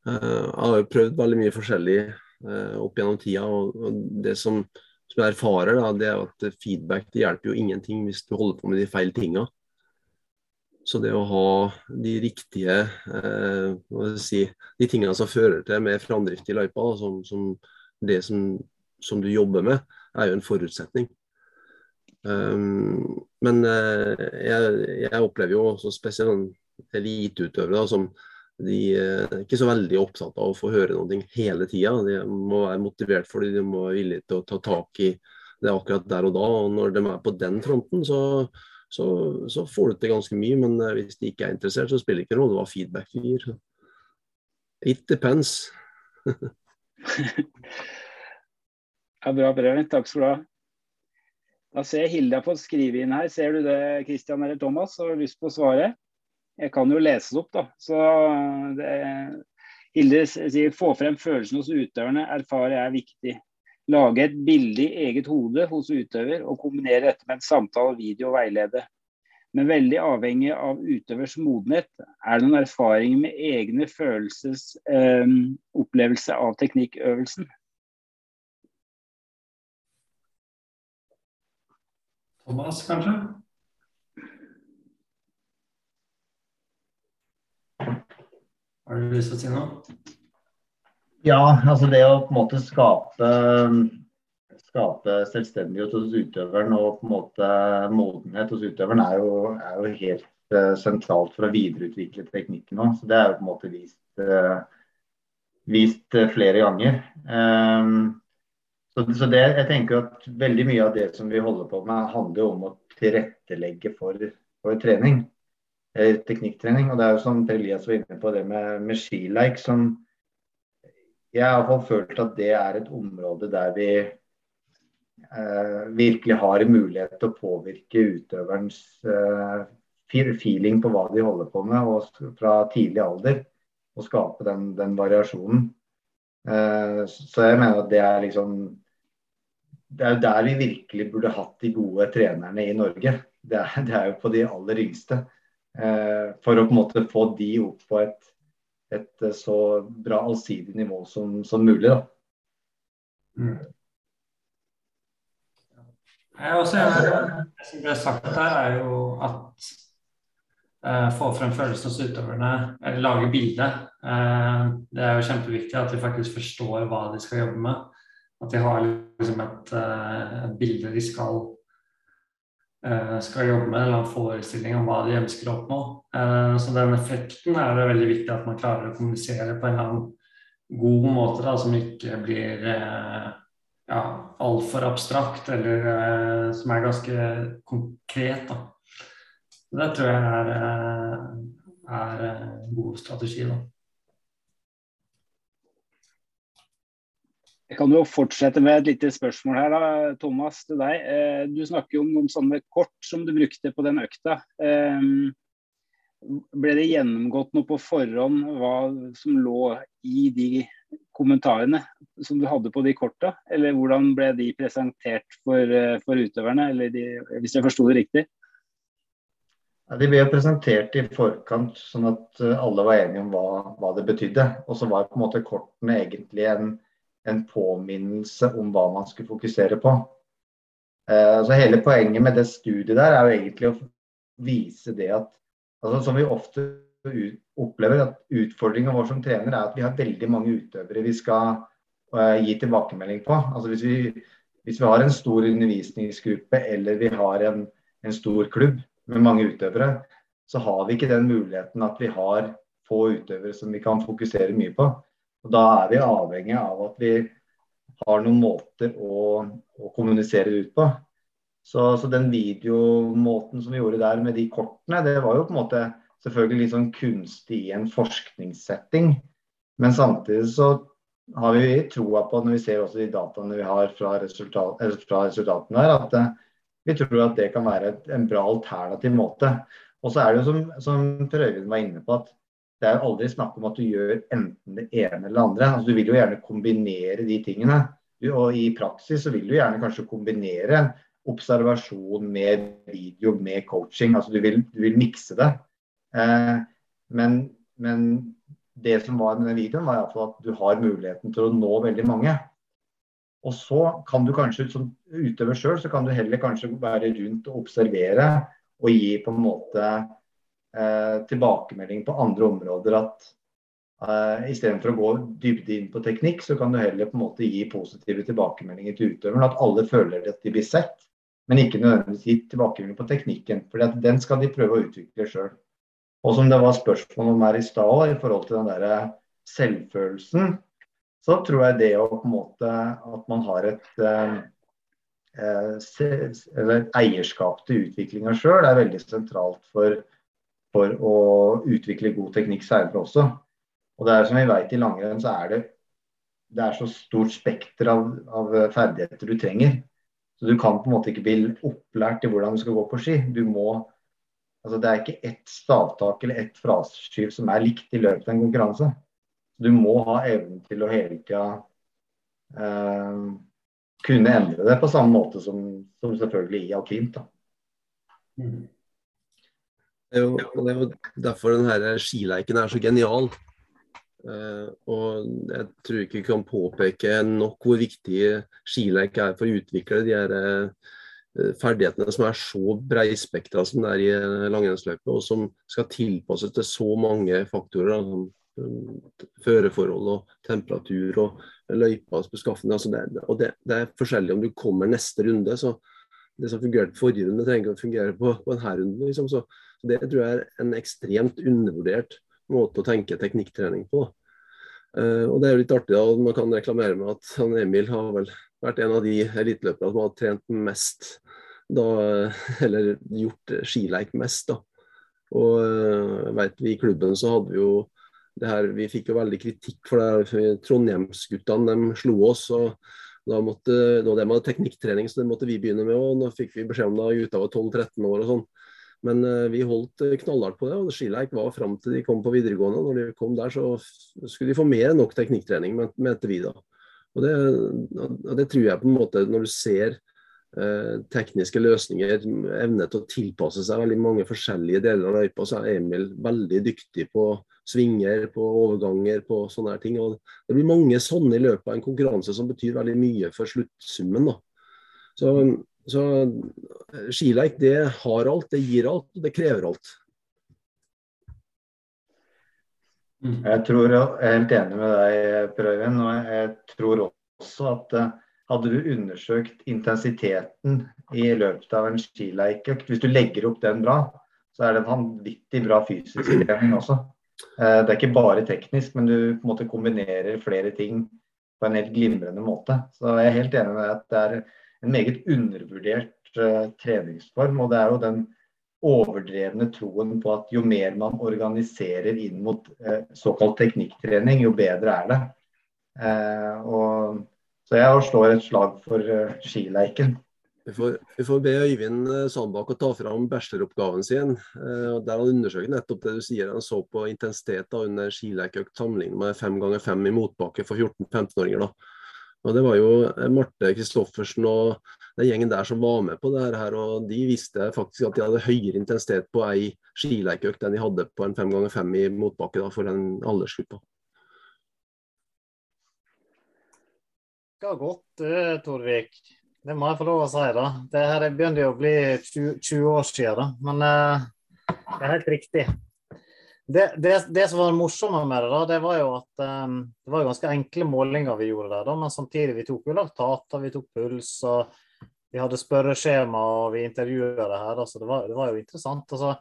Uh, jeg har jo prøvd veldig mye forskjellig opp gjennom tida. og, og det som jeg erfarer, da, det er at feedback det hjelper jo ingenting hvis du holder på med de feil tinga. Så det å ha de riktige eh, si, de tingene som fører til mer framdrift i løypa, da, som, som, det som, som, du jobber med, er jo en forutsetning. Um, men eh, jeg, jeg, opplever jo også spesielt eliteutøvere som de er ikke så veldig opptatt av å få høre noe hele tida. De må være motivert fordi de må være villige til å ta tak i det akkurat der og da. og Når de er på den fronten, så, så, så får du til ganske mye. Men eh, hvis de ikke er interessert, så spiller det ikke rolle hva feedback du gir. It depends. ja, bra, Preben. Takk skal du ha. Da ser jeg Hilda på fått skrive inn her. Ser du det, Christian eller Thomas? Har du lyst på å svare? Jeg kan jo lese det opp, da. Så det, Hilde sier få frem følelsene hos utøverne, erfare er viktig. Lage et bilde i eget hode hos utøver og kombinere dette med en samtale, video og veilede. Men veldig avhengig av utøvers modenhet. Er det noen erfaringer med egne følelses eh, opplevelse av teknikkøvelsen? Thomas, kanskje? Har du lyst til å si noe? Ja, altså det å på en måte skape, skape selvstendighet hos utøveren og på en måte modenhet hos utøveren er jo, er jo helt uh, sentralt for å videreutvikle teknikken òg. Så det er jo på en måte vist, uh, vist uh, flere ganger. Um, Så, så det, jeg tenker at veldig mye av det som vi holder på med, handler om å tilrettelegge for, for trening. Eh, teknikktrening. Og det er jo som Per Elias var inne på, det med, med skileik som Jeg har iallfall følt at det er et område der vi eh, virkelig har mulighet til å påvirke utøverens eh, feeling på hva de holder på med, og fra tidlig alder. Og skape den, den variasjonen. Eh, så jeg mener at det er liksom det er jo der vi virkelig burde hatt de gode trenerne i Norge. Det er, det er jo på de aller yngste. Eh, for å på en måte få de opp på et, et eh, så bra allsidig nivå som, som mulig. Da. Mm. Jeg også, det som ble sagt her, er jo at eh, få frem følelsene hos utøverne, eller lage bilde. Eh, det er jo kjempeviktig at de faktisk forstår hva de skal jobbe med. At de har liksom et, eh, et bilde de skal, skal jobbe med, eller en forestilling om hva de ønsker å oppnå. Eh, så den effekten er det veldig viktig at man klarer å kommunisere på en eller annen god måte, da, som ikke blir ja, altfor abstrakt, eller som er ganske konkret. Da. Det tror jeg er, er en god strategi. da. Jeg kan jo fortsette med et lite spørsmål her, da, Thomas, til deg. Eh, du snakker jo om noen sånne kort som du brukte på den økta. Eh, ble det gjennomgått noe på forhånd hva som lå i de kommentarene som du hadde på de korta? Eller hvordan ble de presentert for, eh, for utøverne, de, hvis jeg forsto det riktig? Ja, de ble presentert i forkant, sånn at alle var enige om hva, hva det betydde. Og så var på en måte kortene egentlig en en påminnelse om hva man skulle fokusere på. Eh, så Hele poenget med det studiet der er jo egentlig å vise det at altså Som vi ofte opplever, at utfordringen vår som trener er at vi har veldig mange utøvere vi skal uh, gi tilbakemelding på. Altså hvis vi, hvis vi, har en stor undervisningsgruppe eller vi har en, en stor klubb med mange utøvere, så har vi ikke den muligheten at vi har få utøvere som vi kan fokusere mye på. Og Da er vi avhengig av at vi har noen måter å, å kommunisere ut på. Så, så, den videomåten som vi gjorde der med de kortene, det var jo på en måte selvfølgelig litt sånn kunstig i en forskningssetting. Men samtidig så har vi troa på, når vi ser også de dataene vi har fra, resultat, fra resultatene her, at uh, vi tror at det kan være et, en bra alternativ måte. Og så er det jo som, som Per var inne på, at det er aldri snakk om at du gjør enten det ene eller det andre. Altså, du vil jo gjerne kombinere de tingene. Du, og i praksis så vil du gjerne kanskje kombinere observasjon med video, med coaching. Altså du vil, du vil mikse det. Eh, men, men, det som var med den videoen, var iallfall at du har muligheten til å nå veldig mange. Og så kan du kanskje som utøver sjøl, så kan du heller kanskje være rundt og observere og gi på en måte eh, tilbakemelding på andre områder at eh, istedenfor å gå dybde inn på teknikk, så kan du heller på en måte gi positive tilbakemeldinger til utøveren. At alle føler at de blir sett, men ikke nødvendigvis gi tilbakemelding på teknikken. For den skal de prøve å utvikle sjøl. Og som det var spørsmål om her i stad, i forhold til den der selvfølelsen, så tror jeg det å på en måte at man har et eh, eller eierskap til utviklinga sjøl er veldig sentralt for for å utvikle god teknikk seinere også. Og det er som vi vet i langrenn, så er det, det er så stort spekter av, av, ferdigheter du trenger. Så du kan på en måte ikke bli opplært i hvordan du skal gå på ski. Du må, altså Det er ikke ett stavtak eller ett fraskyv som er likt i løpet av en konkurranse. Du må ha evnen til å hele tida eh, kunne endre det på samme måte som, som selvfølgelig i alpint. da. Mm. Det er, jo, det er jo derfor denne skileiken er så genial. Uh, og jeg tror ikke vi kan påpeke nok hvor viktig skileik er for å utvikle de her uh, ferdighetene som er så breispektra som det er i uh, langrennsløype, og som skal tilpasses til så mange faktorer. som Føreforhold og temperatur og løypas beskaffenhet. Altså det, og det, det, er forskjellig om du kommer neste runde. så Det som fungerte forrige runde, trenger ikke å fungere på, på denne runden. Liksom, så det tror jeg er en ekstremt undervurdert måte å tenke teknikktrening på. Uh, og Det er jo litt artig da, man kan reklamere med at han Emil har vel vært en av de eliteløperne som har trent mest da, eller gjort skileik mest. da. Og jeg vet vi i klubben så hadde vi jo det her, Vi fikk jo veldig kritikk for det. Trondheimsguttene de slo oss. og da måtte, da de hadde teknikktrening, så det måtte vi begynne med. og Nå fikk vi beskjed om da gutta var 12-13 år og sånn. Men uh, vi holdt knallhardt på det. og Skileik var fram til de kom på videregående. Når de kom der, så skulle de få mer enn nok teknikktrening, mente vi da. Og det, og det, tror jeg på en måte, når du ser Eh, tekniske løsninger, evne til å tilpasse seg veldig mange forskjellige deler av løypa, så er Emil veldig dyktig på svinger, på overganger, på sånne her ting. Og det blir mange sånne i løpet av en konkurranse som betyr veldig mye for sluttsummen. da. Så, så eh, skileik det har alt, det gir alt, og det krever alt. Jeg tror jeg er helt enig med deg, Per Øyvind. Og jeg tror også at eh, hadde du undersøkt intensiteten i løpet av en skileikøkt, hvis du legger opp den bra, så er det en vanvittig bra fysisk trening også. Eh, det er ikke bare teknisk, men du på en måte kombinerer flere ting på en helt glimrende måte. Så jeg er helt enig med deg at det er en meget undervurdert uh, treningsform. Og det er jo den overdrevne troen på at jo mer man organiserer inn mot uh, såkalt teknikktrening, jo bedre er det. Uh, og så jeg slår et slag for skileiken. Vi får, vi får, be Øyvind Sandbakk å ta fram bacheloroppgaven sin. Uh, der Han undersøker nettopp det du sier. Han så på intensitet da, under skileikøkt sammenlignet med fem ganger fem i motbakke for 14-15-åringer. Og Det var jo Marte Kristoffersen og den gjengen der som var med på det her. og De visste faktisk at de hadde høyere intensitet på ei skileikeøkt enn de hadde på en fem ganger fem i motbakke da, for den aldersgruppa. Det har gått, Torvik. Det må jeg få lov å si. da. Det her begynner jo å bli 20, 20 år siden, da. men uh, det er helt riktig. Det, det, det, som var morsomme med det, da, det var jo at um, det var ganske enkle målinger vi gjorde der. Da, men samtidig vi tok jo laktater, vi tok puls, og vi hadde spørreskjema og vi intervjua det her. Da, så det var, det var jo interessant. Altså,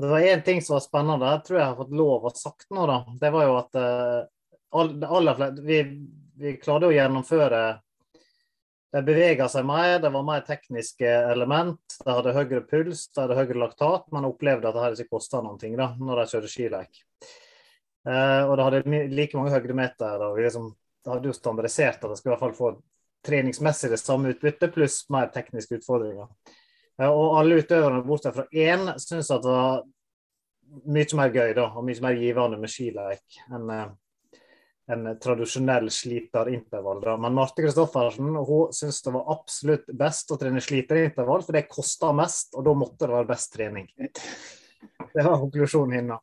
det var én ting som var spennende, jeg tror jeg har fått lov å sagt nå, da. Det var jo at uh, all, aller flest, vi, vi klarte å gjennomføre De bevega seg mer, det var mer tekniske element. De hadde høyere puls, de hadde høyere laktat, men opplevde at det ikke kosta ting da, når de kjørte skileik. Uh, og det hadde like mange høydemeter. og vi liksom, hadde jo standardisert at det skulle i hvert fall få treningsmessig det samme utbyttet, pluss mer tekniske utfordringer. Uh, og alle utøverne bortsett fra én syntes at det var mye mer gøy da, og mye mer givende med skileik enn eh, en tradisjonell sliterintervall. Da. Men Marte Kristoffersen hun syntes det var absolutt best å trene sliterintervall, for det kosta mest, og da måtte det være best trening. Det var konklusjonen hennes.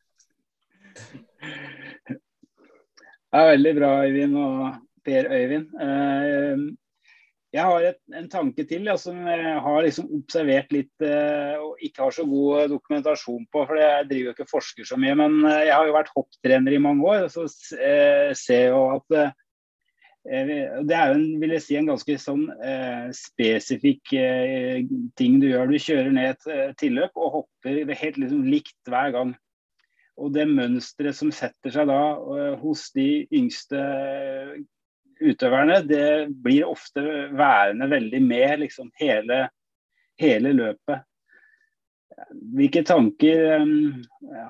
Ja, veldig bra, Øyvind og Per Øyvind. Eh, jeg har et, en tanke til ja, som jeg har liksom observert litt eh, og ikke har så god dokumentasjon på. for Jeg driver jo ikke forsker så mye, men uh, jeg har jo vært hopptrener i mange år. Så eh, ser jo at det er jo en, vil jeg si, en ganske sånn spesifikk ting du gjør. Du kjører ned et tilløp og hopper helt liksom likt hver gang. Og det mønsteret som setter seg da hos de yngste utøverne, det blir ofte værende veldig med liksom hele, hele løpet. Hvilke tanker um,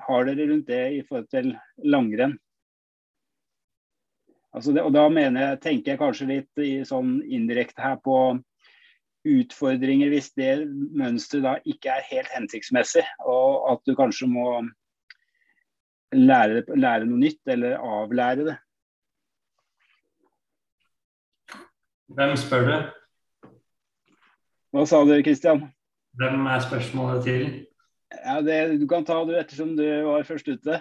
har dere rundt det i forhold til langrenn? Altså det, og da jeg, tenker jeg kanskje litt i sånn indirekte her på utfordringer hvis det mønsteret da ikke er helt hensiktsmessig, og at du kanskje må lære, lære noe nytt eller avlære det. Hvem spør du? Hva sa du, Kristian? Hvem er spørsmålet til? Ja, det, Du kan ta du ettersom du var først ute.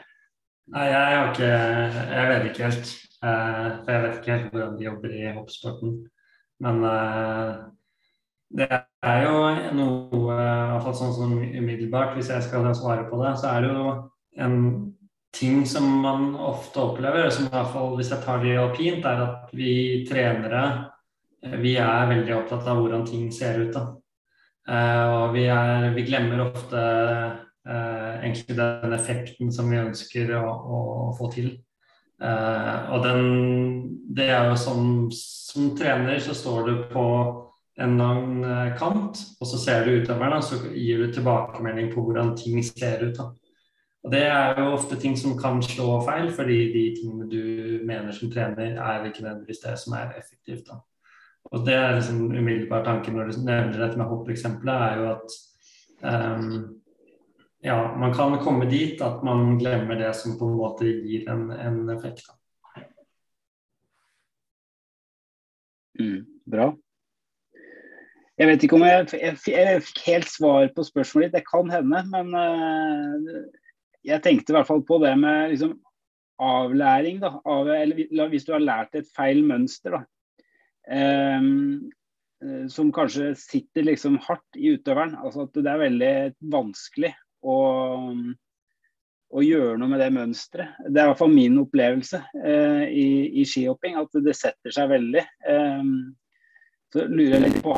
Nei, jeg har ikke Jeg vet ikke helt. Uh, for jeg vet ikke helt hvordan de jobber i hoppsporten. Men uh, det er jo noe i hvert fall sånn som umiddelbart, hvis jeg skal svare på det, så er det jo en ting som man ofte opplever, som i hvert fall hvis jeg tar det alpint, er at vi trenere Eh, vi er veldig opptatt av hvordan ting ser ut. Uh, og vi, er, vi, glemmer ofte uh, egentlig den effekten som vi ønsker å, å få til. Uh, og den, det er jo som, som trener så står du på en lang kant, og så ser du utøveren, og så gir du tilbakemelding på hvordan ting ser ut. Da. Og Det er jo ofte ting som kan slå feil, fordi de tingene du mener som trener, er ikke nødvendigvis det som er effektivt. Da. Og Det er liksom umiddelbar tanke når du nevner dette med hoppeksempelet, er jo at um, ja, man kan komme dit at man glemmer det som på en måte gir en, en effekt. Mm, bra. Jeg vet ikke om jeg, jeg, jeg, fikk helt svar på spørsmålet ditt, det kan hende. Men uh, jeg tenkte i hvert fall på det med liksom, avlæring. Da, av, eller hvis du har lært et feil mønster. Da, som kanskje sitter liksom hardt i utøveren. altså at Det er veldig vanskelig å, å gjøre noe med det mønsteret. Det er i hvert fall min opplevelse eh, i, i skihopping, at det setter seg veldig. Eh, så lurer jeg litt på,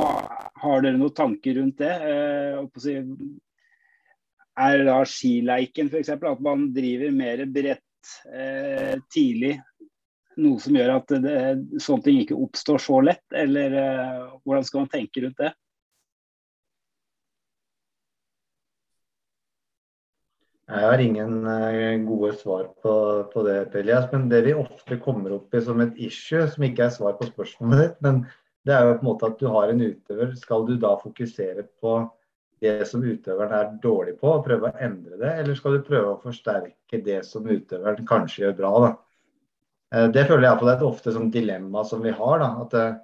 Har dere noen tanker rundt det? Eh, er da skileiken f.eks. at man driver mer bredt eh, tidlig? Noe som gjør at det, sånne ting ikke oppstår så lett? Eller eh, hvordan skal man tenke rundt det? Jeg har ingen uh, gode svar på, på det, Pellias men det vi ofte kommer opp i som et issue, som ikke er svar på spørsmålet ditt, men det er jo på en måte at du har en utøver. Skal du da fokusere på det som utøveren er dårlig på, og prøve å endre det, eller skal du prøve å forsterke det som utøveren kanskje gjør bra? da? Uh, det føler jeg er et ofte sånn dilemma som vi har. da, at eh,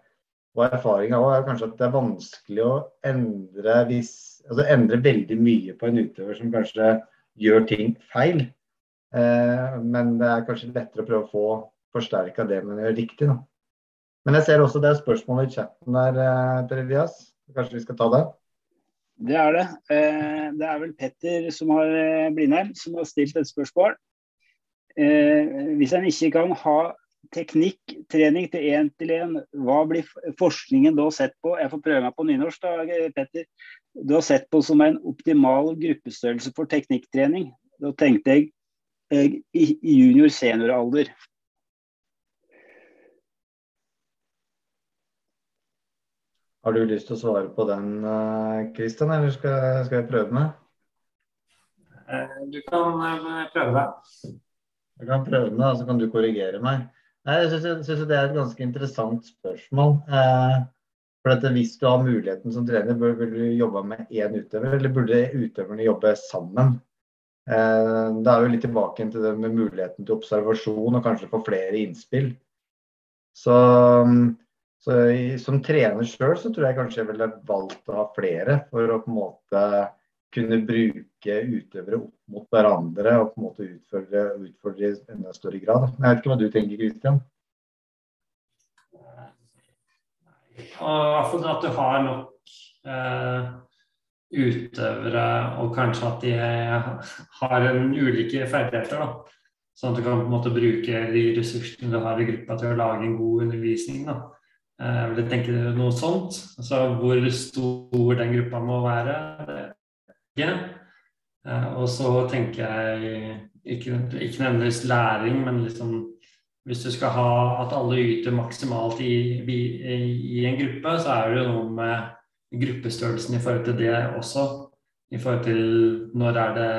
og erfaringa er kanskje at det er vanskelig å endre, hvis, altså endre veldig mye på en utøver som kanskje gjør ting feil. Eh, men det er kanskje lettere å prøve å få forsterka det man gjør riktig. Da. Men jeg ser også det er spørsmål i chatten der, eh, Per Elias. Kanskje vi skal ta det? Det er det. Eh, det er vel Petter som har Blindheim som har stilt et spørsmål. Hvis en ikke kan ha teknikktrening til én til én, hva blir forskningen da sett på? Jeg får prøve meg på nynorsk, da, Petter du har sett på som en optimal gruppestørrelse for teknikktrening. Da tenkte jeg, jeg i junior-senioralder. Har du lyst til å svare på den, Kristian, eller skal, skal, jeg prøve meg? Eh, du kan eh, prøve deg. Jeg kan prøve meg, så kan du korrigere meg. Jeg syns det er et ganske interessant spørsmål. Eh, for at Hvis du har muligheten som trener, bør, vil du jobbe med én utøver, eller burde utøverne jobbe sammen? Eh, det er jo litt tilbake til det med muligheten til observasjon og kanskje få flere innspill. Så, så Som trener sjøl så tror jeg kanskje jeg ville valgt å ha flere for å på en måte kunne bruke utøvere opp mot hverandre og på en måte utfordre, utfordre i enda større grad. Jeg vet ikke hva du tenker, Kristian? Og i hvert at du har nok eh, utøvere, og kanskje at de har en ulike ferdigheter. da. Sånn at du kan på en måte bruke de ressursene du har i gruppa til å lage en god undervisning. da. Eh, jeg vil tenke noe sånt. Altså hvor stor den gruppa må være, det ikke. Eh, og så tenker jeg ikke, ikke nødvendigvis læring, men liksom hvis du skal ha at alle yter maksimalt i, i, i, en gruppe, så er det jo noe med gruppestørrelsen i forhold til det også. I forhold til når er det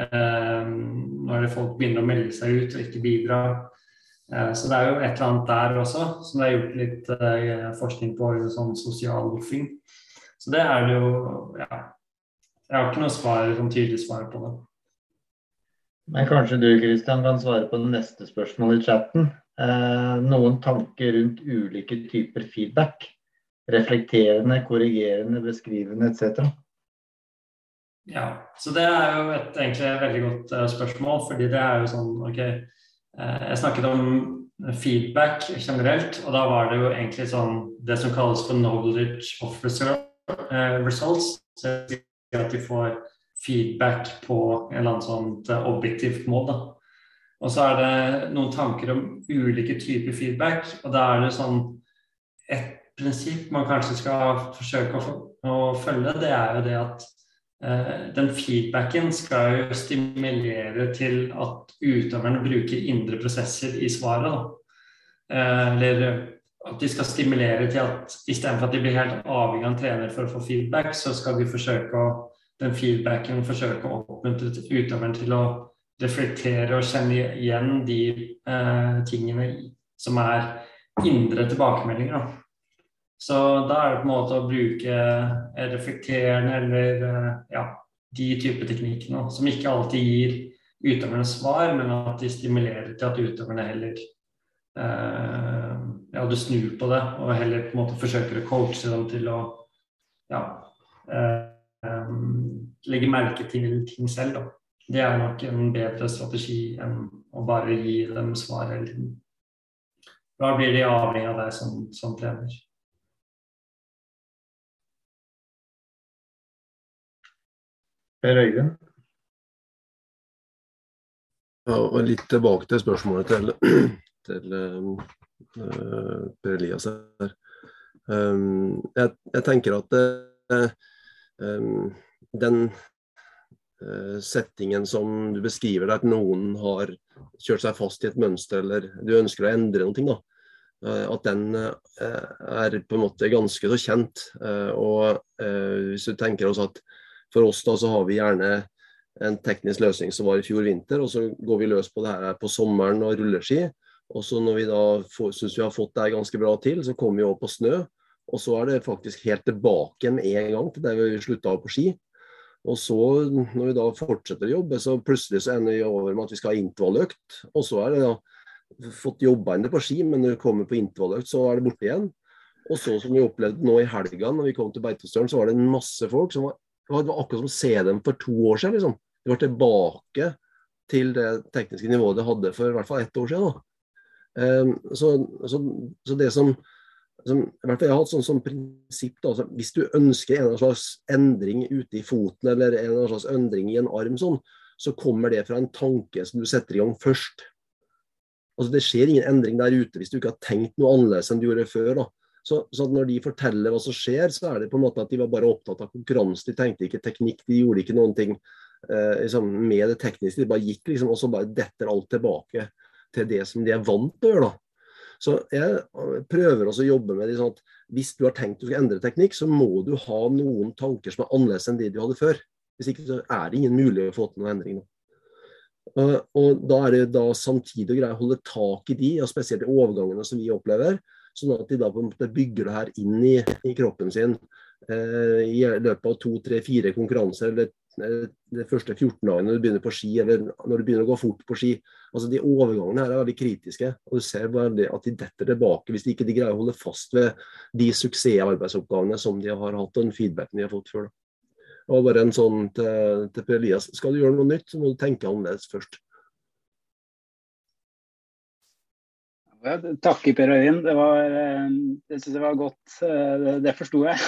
eh, når er det folk begynner å melde seg ut og ikke bidra. Eh, så det er jo et eller annet der også som det er gjort litt eh, forskning på, sånn sosial loffing. Så det er det jo Ja. Jeg har ikke noe svar, sånn tydelig svar på det. Men kanskje du Christian, kan svare på det neste spørsmålet i chatten. Eh, noen tanker rundt ulike typer feedback? Reflekterende, korrigerende, beskrivende etc. Ja, så det er jo et egentlig veldig godt uh, spørsmål. fordi det er jo sånn OK, uh, jeg snakket om feedback generelt, og da var det jo egentlig sånn det som kalles for knowledge of result, uh, results. At de får feedback på en eller annen sånt eh, objektivt mål. Og så er det noen tanker om ulike typer feedback, og da er det sånn et prinsipp man kanskje skal forsøke å, å følge, det er jo det at Eh, den feedbacken skal jo stimulere til at utøverne bruker indre prosesser i svaret. Eh, eller at de skal stimulere til at istedenfor at de blir helt avhengig av en trener for å få feedback, så skal de forsøke å, den feedbacken forsøke å oppmuntre utøveren til å reflektere og kjenne igjen de eh, tingene som er indre tilbakemeldinger. Så da er det på en måte å bruke reflekterende eller eh, ja, de type teknikkene som ikke alltid gir utøverne svar, men at de stimulerer til at utøverne heller eh, ja, du snur på det og heller på en måte forsøker å coache dem til å ja, eh, legge merke til ting selv. Da. Det er nok en bedre strategi enn å bare gi dem svar hele tiden. Da blir de avhengig av deg som, som trener. Per Øyvind? Ja, og litt tilbake til spørsmålet til, til uh, Per Elias her. Um, jeg, jeg, tenker at uh, um, den uh, settingen som du beskriver, der at noen har kjørt seg fast i et mønster, eller du ønsker å endre noe, da, at den er på en måte ganske så kjent. og Hvis du tenker oss at for oss da så har vi gjerne en teknisk løsning som var i fjor vinter, og så går vi løs på det her på sommeren og rulleski. Og så når vi da syns vi har fått det ganske bra til, så kommer vi over på snø. Og så er det faktisk helt tilbake med en gang til der vi slutta på ski. Og så, når vi da fortsetter å jobbe, så plutselig så ender vi over med at vi skal ha intervalløkt. Og så er det da fått jobba inn det på ski, men når vi kommer på intervalløkt, så er det borte igjen. Og så som vi opplevde nå i helga, når vi kom til Beitostølen, så var det masse folk som var det var akkurat som å se dem for to år siden. Liksom. De var tilbake til det tekniske nivået de hadde for i hvert fall ett år siden. Um, så, så, så, det som, som i hvert fall Jeg har hatt sånn som prinsipp da, altså, Hvis du ønsker en slags endring ute i foten eller en slags endring i en arm, sånn, så kommer det fra en tanke som du setter i gang først. Altså Det skjer ingen endring der ute hvis du ikke har tenkt noe annerledes enn du gjorde før. da. Så, så, når de forteller hva som skjer, så er det på en måte at de var bare opptatt av konkurranse. De tenkte ikke teknikk, de gjorde ikke noen ting eh, liksom, med det tekniske. De bare gikk liksom, og så bare detter alt tilbake til det som de er vant til å gjøre. da. Så jeg eh, prøver også å jobbe med det sånn at hvis du har tenkt du skal endre teknikk, så må du ha noen tanker som er annerledes enn de du hadde før. Hvis ikke så er det ingen mulighet å få til noen endring. Og, og da er det da samtidig å greie å holde tak i de, og spesielt i overgangene som vi opplever, Sånn at de da på en måte bygger det her inn i, i kroppen sin eh, i løpet av to, tre, fire konkurranser. eller eh, de første 14 dagene når du begynner på ski, eller når du begynner å gå fort på ski. altså De overgangene her er veldig kritiske. og Du ser bare at de detter tilbake hvis de ikke greier å holde fast ved de suksessarbeidsoppgavene som de har hatt, og den feedbacken de har fått før. Og bare en sånn til, til Per Elias. Skal du gjøre noe nytt, så må du tenke annerledes først. Takk Per Øyvind. Det, eh, det synes jeg var godt. Eh, det, det forsto jeg.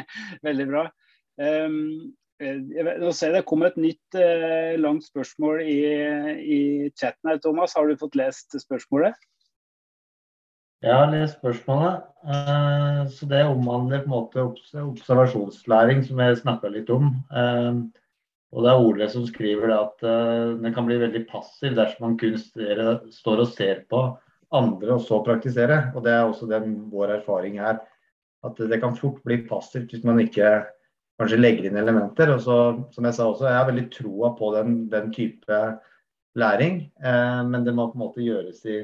Veldig bra. Um, nå ser jeg det kommer et nytt langt spørsmål i, i chatten her, Thomas. Har du fått lest spørsmålet? Jeg har lest spørsmålet. Så det omhandler på en måte observasjonslæring, som jeg snakka litt om. Og det er Ole som skriver at den kan bli veldig passiv dersom man kun står og ser på andre og så praktisere. Og Det er også den, vår erfaring her. At det kan fort bli passivt hvis man ikke kanskje legger inn elementer. Og så, som jeg sa også, jeg har veldig troa på den, den type læring. Eh, men det må på en måte gjøres i,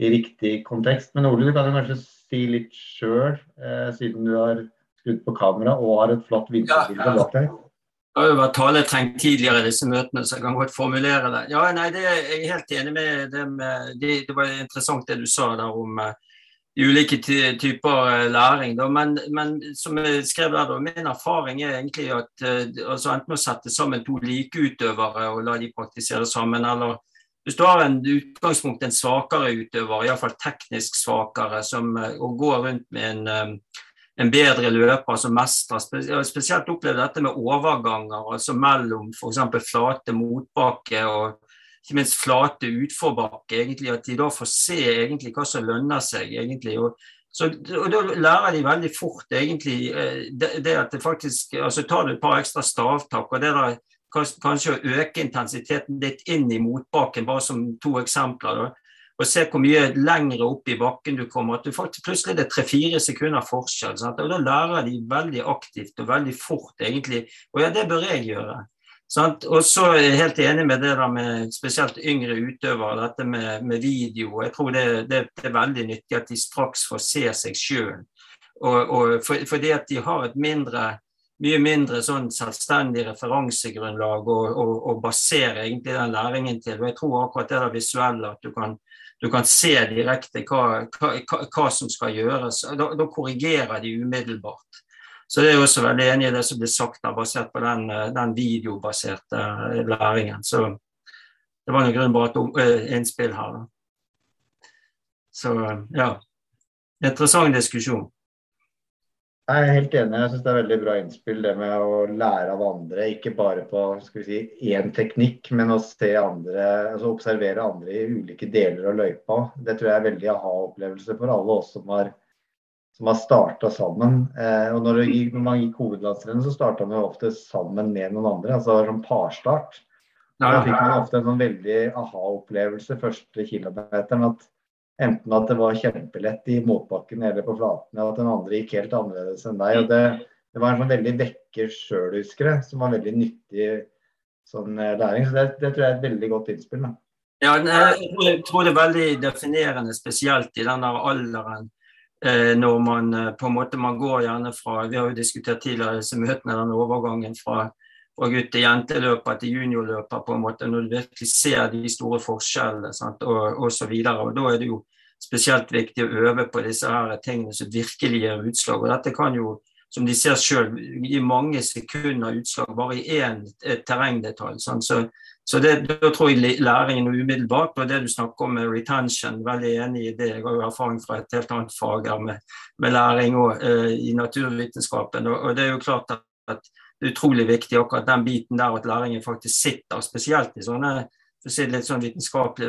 i riktig kontekst. Men Ole, du kan jo kanskje si litt sjøl, eh, siden du har skrudd på kamera og har et flott vinterbilde bak deg. Jeg har jo vært taletrengt tidligere i disse møtene, så jeg kan godt formulere det. Ja, nei, det, Jeg er helt enig med det med Det, det var interessant det du sa der om uh, ulike typer uh, læring. Da. Men, men, som jeg skrev der, da, min erfaring er egentlig at uh, altså enten å sette sammen to like utøvere og la de praktisere sammen, eller hvis du har en utgangspunkt en svakere utøver, iallfall teknisk svakere, som, og går rundt med en en bedre løper som mestrer. Spesielt opplevd dette med overganger, altså mellom f.eks. flate motbakke og ikke minst flate utforbakke. egentlig At de da får se egentlig hva som lønner seg. egentlig, og Så, og Da lærer de veldig fort egentlig det, det at det faktisk altså Tar du et par ekstra stavtak og det der kanskje å øke intensiteten litt inn i motbakken, bare som to eksempler. Da og se hvor mye lengre opp i bakken du kommer. at du faktisk Plutselig er det tre-fire sekunder forskjell. Sant? og Da lærer de veldig aktivt og veldig fort, egentlig. Og ja, det bør jeg gjøre. Sant? Og så er jeg helt enig med det der med spesielt yngre utøvere, dette med, med video. Jeg tror det, det, det, er veldig nyttig at de straks får se seg sjøl. Og for, fordi at de har et mindre mye mindre sånn selvstendig referansegrunnlag å basere egentlig den læringen til. Og jeg tror akkurat det der visuelle, at du kan du kan se direkte hva, hva, hva som skal gjøres. Da, da, korrigerer de umiddelbart. Så det er jeg også veldig enig i det som blir sagt der, basert på den, den videobaserte læringen. Så det var en grunnen bare et eh, innspill her. Så ja. Interessant diskusjon. Jeg er helt enig. Jeg syns det er veldig bra innspill det med å lære av andre. Ikke bare på skal vi si, én teknikk, men å se andre, altså observere andre i ulike deler av løypa. Det tror jeg er veldig aha-opplevelse for alle oss som har, som har starta sammen. Eh, og når, man gikk hovedlandsrennet, så starta man jo ofte sammen med noen andre. altså det var sånn parstart. Da fikk man ofte en sånn veldig aha-opplevelse første kilometeren. at Enten at det var kjempelett i motbakken eller på flatene, at den andre gikk helt annerledes enn deg. og Det, det var en sånn veldig vekker sjøl-huskere, som var veldig nyttig sånn eh, læring. Så det, det, tror jeg er et veldig godt innspill. Da. Ja, jeg tror det er veldig definerende, spesielt i den alderen. Eh, når man eh, på en måte man går gjerne fra Vi har jo diskutert tidligere disse møtene, den overgangen fra, fra gutt til jenteløper til juniorløper, på en måte, når du virkelig ser de store forskjellene sant, og osv. Da er det jo spesielt viktig å øve på disse her tingene som virkelig gir utslag. og Dette kan jo, som de ser selv, gi mange sekunder utslag bare i én terrengdetalj. Sant? Så, så det, da tror jeg læringen er umiddelbart. Og det du snakker om med retention, veldig enig i det. Jeg har jo erfaring fra et helt annet fag med, med læring og, uh, i naturvitenskapen. Og, og, det er jo klart at, at det er utrolig viktig akkurat den biten der at læringen faktisk sitter, spesielt i sånne for å si det litt sånn vitenskapelig,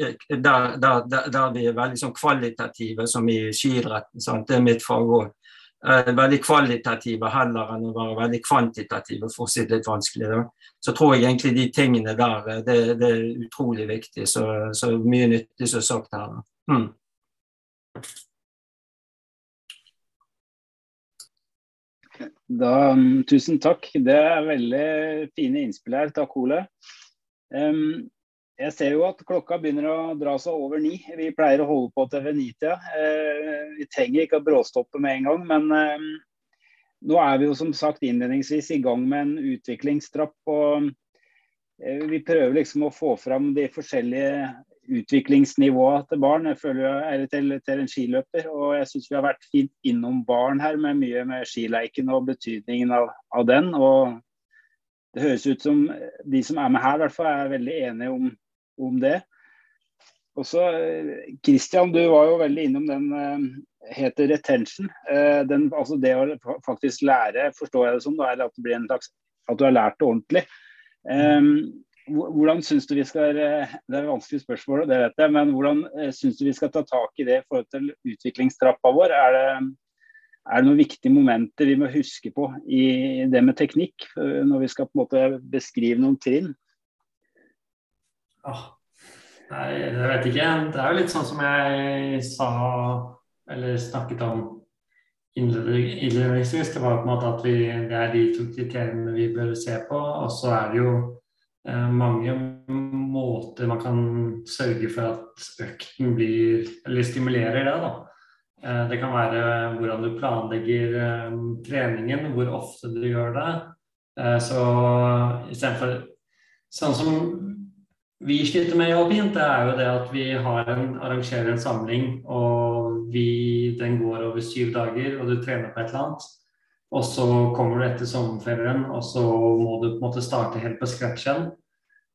eh, der, der, der, vi er veldig sånn kvalitative, som i skiidretten. Det er mitt fag òg. Eh, veldig kvalitative heller enn å være veldig kvantitative, for å si det litt vanskelig. Så tror jeg egentlig de tingene der eh, det, det er utrolig viktig. Så, så, mye nyttig som sagt her. Mm. Da, um, tusen takk. Det er veldig fine innspill her. Takk, Ole. Um, jeg ser jo at klokka begynner å dra seg over ni. Vi pleier å holde på til ved nitida. Uh, vi trenger ikke å bråstoppe med en gang, men uh, nå er vi jo som sagt innledningsvis i gang med en utviklingstrapp. og uh, Vi prøver liksom å få fram de forskjellige utviklingsnivåene til barn. Jeg føler jeg er til, til en skiløper. Og jeg syns vi har vært fint innom barn her med mye med skileiken og betydningen av, av den. og det høres ut som de som er med her, i hvert fall er veldig enige om, om det. Og så, Christian, du var jo veldig innom den uh, heter retention. Uh, den, altså det å faktisk lære, forstår jeg det som, da, at det blir en slags at du har lært det ordentlig. Um, hvordan syns du vi skal Det er et vanskelig spørsmål, det vet jeg, men hvordan syns du vi skal ta tak i det i forhold til utviklingstrappa vår? Er det, er det noen viktige momenter vi må huske på i det med teknikk, eh, når vi skal på en måte beskrive noen trinn? Oh, nei, jeg vet ikke. Det er jo litt sånn som jeg sa, eller snakket om innledningsvis. Det var på en måte at vi, det er de to kriteriene vi bør se på. Og så er det jo eh, mange måter man kan sørge for at økten blir, eller stimulerer det. da. Eh, det kan være hvordan du planlegger eh, treningen, hvor ofte du gjør det. Så istedenfor Sånn som vi sliter med i alpint, det er jo det at vi en, arrangerer en samling, og vi, den går over syv dager, og du trener på et eller annet. Og så kommer du etter sommerferien, og så må du på en måte starte helt på scratch igjen.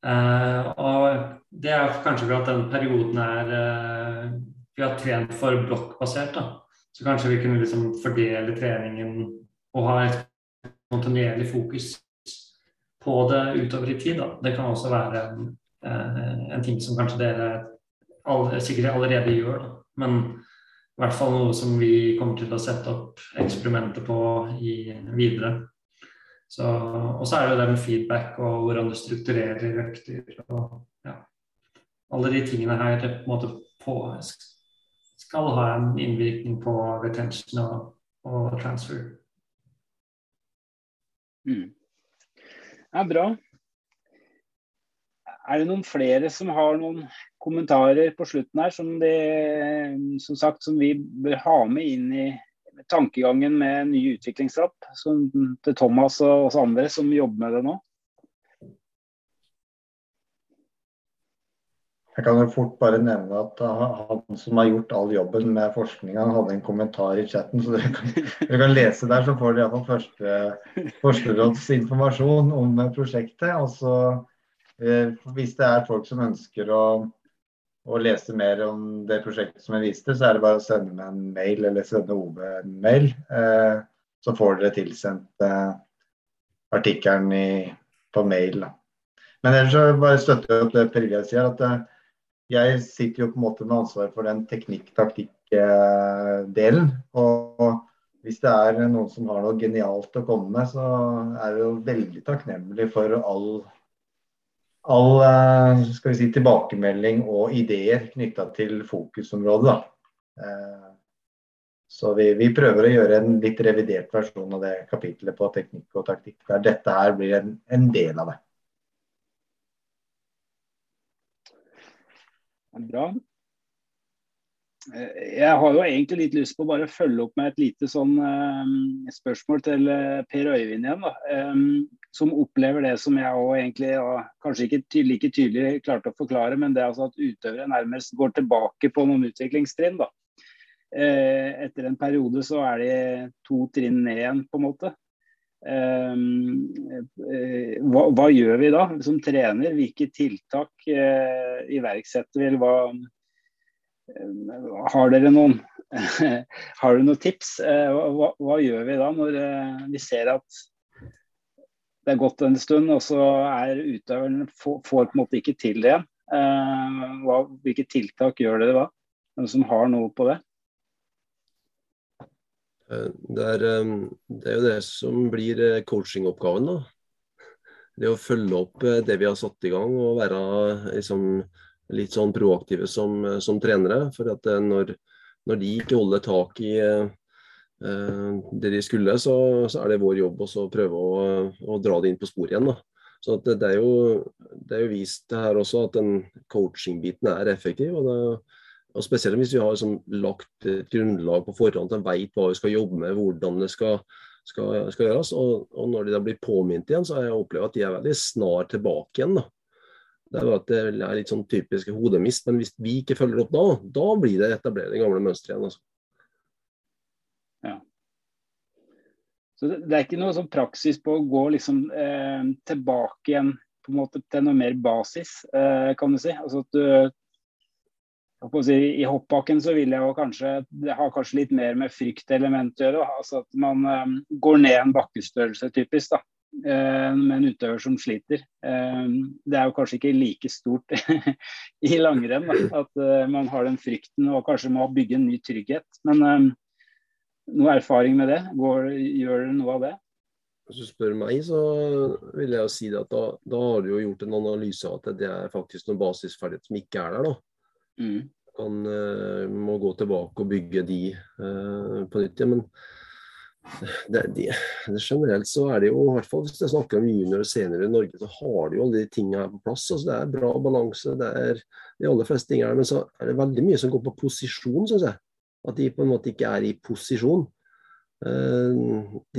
og det er kanskje fordi at den perioden er vi har trent for blokkbasert. da. Så kanskje vi kunne liksom fordele treningen og ha et kontinuerlig fokus på det utover i tid. da. Det kan også være en, eh, en ting som kanskje dere all, sikkert allerede gjør. da. Men i hvert fall noe som vi kommer til å sette opp eksperimenter på i, videre. Og så er det jo det med feedback og hvordan du strukturerer økter og ja, alle de tingene her på en måte på, skal ha en innvirkning på retention og, og transfer. Mm. er bra. Er det noen flere som har noen kommentarer på slutten her som, de, som, sagt, som vi bør ha med inn i tankegangen med ny utviklingstrapp, som, til Thomas og oss andre som jobber med det nå? Jeg kan jo fort bare nevne at han som har gjort all jobben med forskninga, hadde en kommentar i chatten. Så dere kan, dere kan lese der, så får dere iallfall første forskerrådsinformasjon om prosjektet. Og så, hvis det er folk som ønsker å å, lese mer om det prosjektet som jeg viste, så er det bare å sende meg en mail eller sende Ove en mail. Eh, så får dere tilsendt eh, artikkelen på mail. Men ellers så bare støtter jeg opp det Per Ilja sier, at eh, jeg sitter jo på en måte med ansvar for den teknikk-taktikk-delen. og hvis det er noen som har noe genialt å komme med, så er det jo veldig takknemlig for all all eh, si, tilbakemelding og ideer knytta til fokusområdet. Da. så vi, vi, prøver å gjøre en litt revidert versjon av det kapitlet på teknikk og taktikk, der dette her blir en, en del av det. Bra. Eh, jeg har jo egentlig litt lyst på å bare følge opp med et lite sånn uh, spørsmål til uh, Per Øyvind igjen. Da. Som opplever det som jeg òg egentlig ja, kanskje ikke tydelig, like tydelig klarte å forklare, men det er altså at utøvere nærmest går tilbake på noen utviklingstrinn. da. Etter en periode så er de to trinn ned igjen, på en måte. Hva, hva, gjør vi da som trener? Hvilke tiltak iverksetter vi? hva har dere noen, har dere noen tips? Eh, hva, hva, gjør vi da når eh, vi ser at det er gått en stund, og så er utøveren får, på en måte ikke til det? igjen? hvilke tiltak gjør dere da? Noen som har noe på det? Det er, det er jo det som blir coachingoppgaven. da. Det å følge opp det vi har satt i gang og være liksom, litt sånn proaktive som, som trenere. For at eh, når, når, de ikke holder tak i eh, det de skulle, så, så, er det vår jobb å prøve å, å, dra det inn på sporet igjen. Da. Så det, det, er jo, det, er jo, vist her også at den coaching-biten er effektiv. og, det, og Spesielt hvis vi har liksom lagt et grunnlag på forhånd, at å vite hva vi skal jobbe med, hvordan det skal, skal, skal gjøres. Og, og, når de da blir påminnet igjen, så har jeg opplevd at de er veldig snar tilbake igjen. da. Det er jo at det er litt sånn typisk hodemist, men hvis vi ikke følger opp da, da blir det etablere det gamle mønsteret igjen. Altså. Ja. Så det, er ikke noe sånn praksis på å gå liksom eh, tilbake igjen på en måte til noe mer basis, eh, kan du si. Altså at du I hoppbakken så vil jeg kanskje har kanskje litt mer med fryktelement å gjøre. Altså at man um, går ned en bakkestørrelse, typisk. da. Eh, med en utøver som sliter. Eh, det er jo kanskje ikke like stort i langrenn at eh, man har den frykten og kanskje må bygge en ny trygghet. Men noe erfaring med det? Går, gjør dere noe av det? Hvis du spør meg, så vil jeg jo si at da, da, har du jo gjort en analyse av at det er faktisk noen basisferdigheter som ikke er der. da. Mm. Man må gå tilbake og bygge de uh, på nytt. Ja, men det, det, det, generelt så er det jo, i hvert fall hvis jeg snakker om junior og senior i Norge, så har de jo alle de tingene på plass. altså Det er bra balanse, det er de aller fleste tingene. Men så er det veldig mye som går på posisjon, syns jeg. At de på en måte ikke er i posisjon. Eh,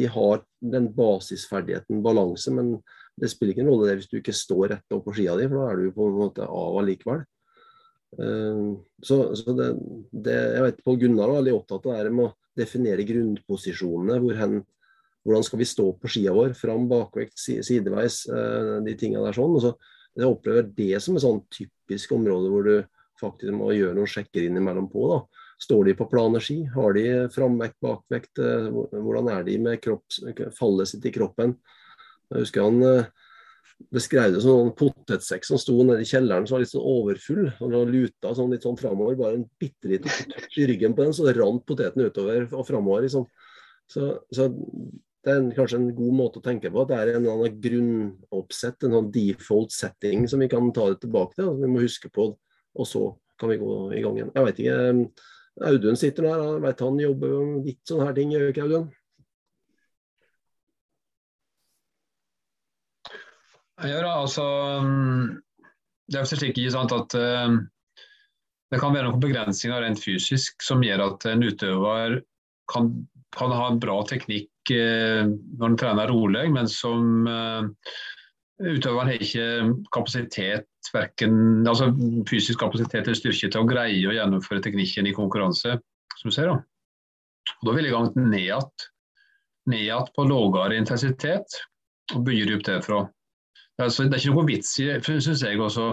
de har den basisferdigheten balanse, men det spiller ikke en rolle det hvis du ikke står rett opp på skia di, for da er du på en måte av allikevel. Eh, så, så det, det, jeg vet Pål Gunnar var veldig opptatt av det med å definere grunnposisjonene. Hvor hen, hvordan skal vi stå på skia vår? Fram, bakvekt, sideveis. Eh, de tingene der sånn. Og så jeg opplever det som et sånn typisk område hvor du faktisk må gjøre noen sjekker innimellom på. da. Står de på plane ski? Har de framvekt, bakvekt? Eh, hvordan er de med kropp, fallet sitt i kroppen? Jeg husker han, eh, beskrev det som en potetsekk som sto nede i kjelleren som var litt sånn overfull. og da luta sånn litt sånn framover. Bare en bitte liten i ryggen på den, så rant poteten utover og framover. Liksom. Så, så, det er kanskje en god måte å tenke på. At det er en annen grunnoppsett, en sånn default setting som vi kan ta det tilbake til. Vi må huske på, og så kan vi gå i gang igjen. Jeg vet ikke. Audun sitter der, vet han jobber med litt sånne her ting, gjør ikke Audun? Ja, altså, mm, det er slik at uh, det kan være noen begrensninger rent fysisk som gjør at en utøver kan, kan ha en bra teknikk uh, når en trener rolig, men som uh, utøveren har ikke kapasitet, hverken, altså fysisk kapasitet eller styrke til å greie å gjennomføre teknikken i konkurranse. som du ser Da Og da vil jeg gå ned igjen på lavere intensitet og bygger opp derfra. Altså, det er ikke noe vits i, syns jeg, også,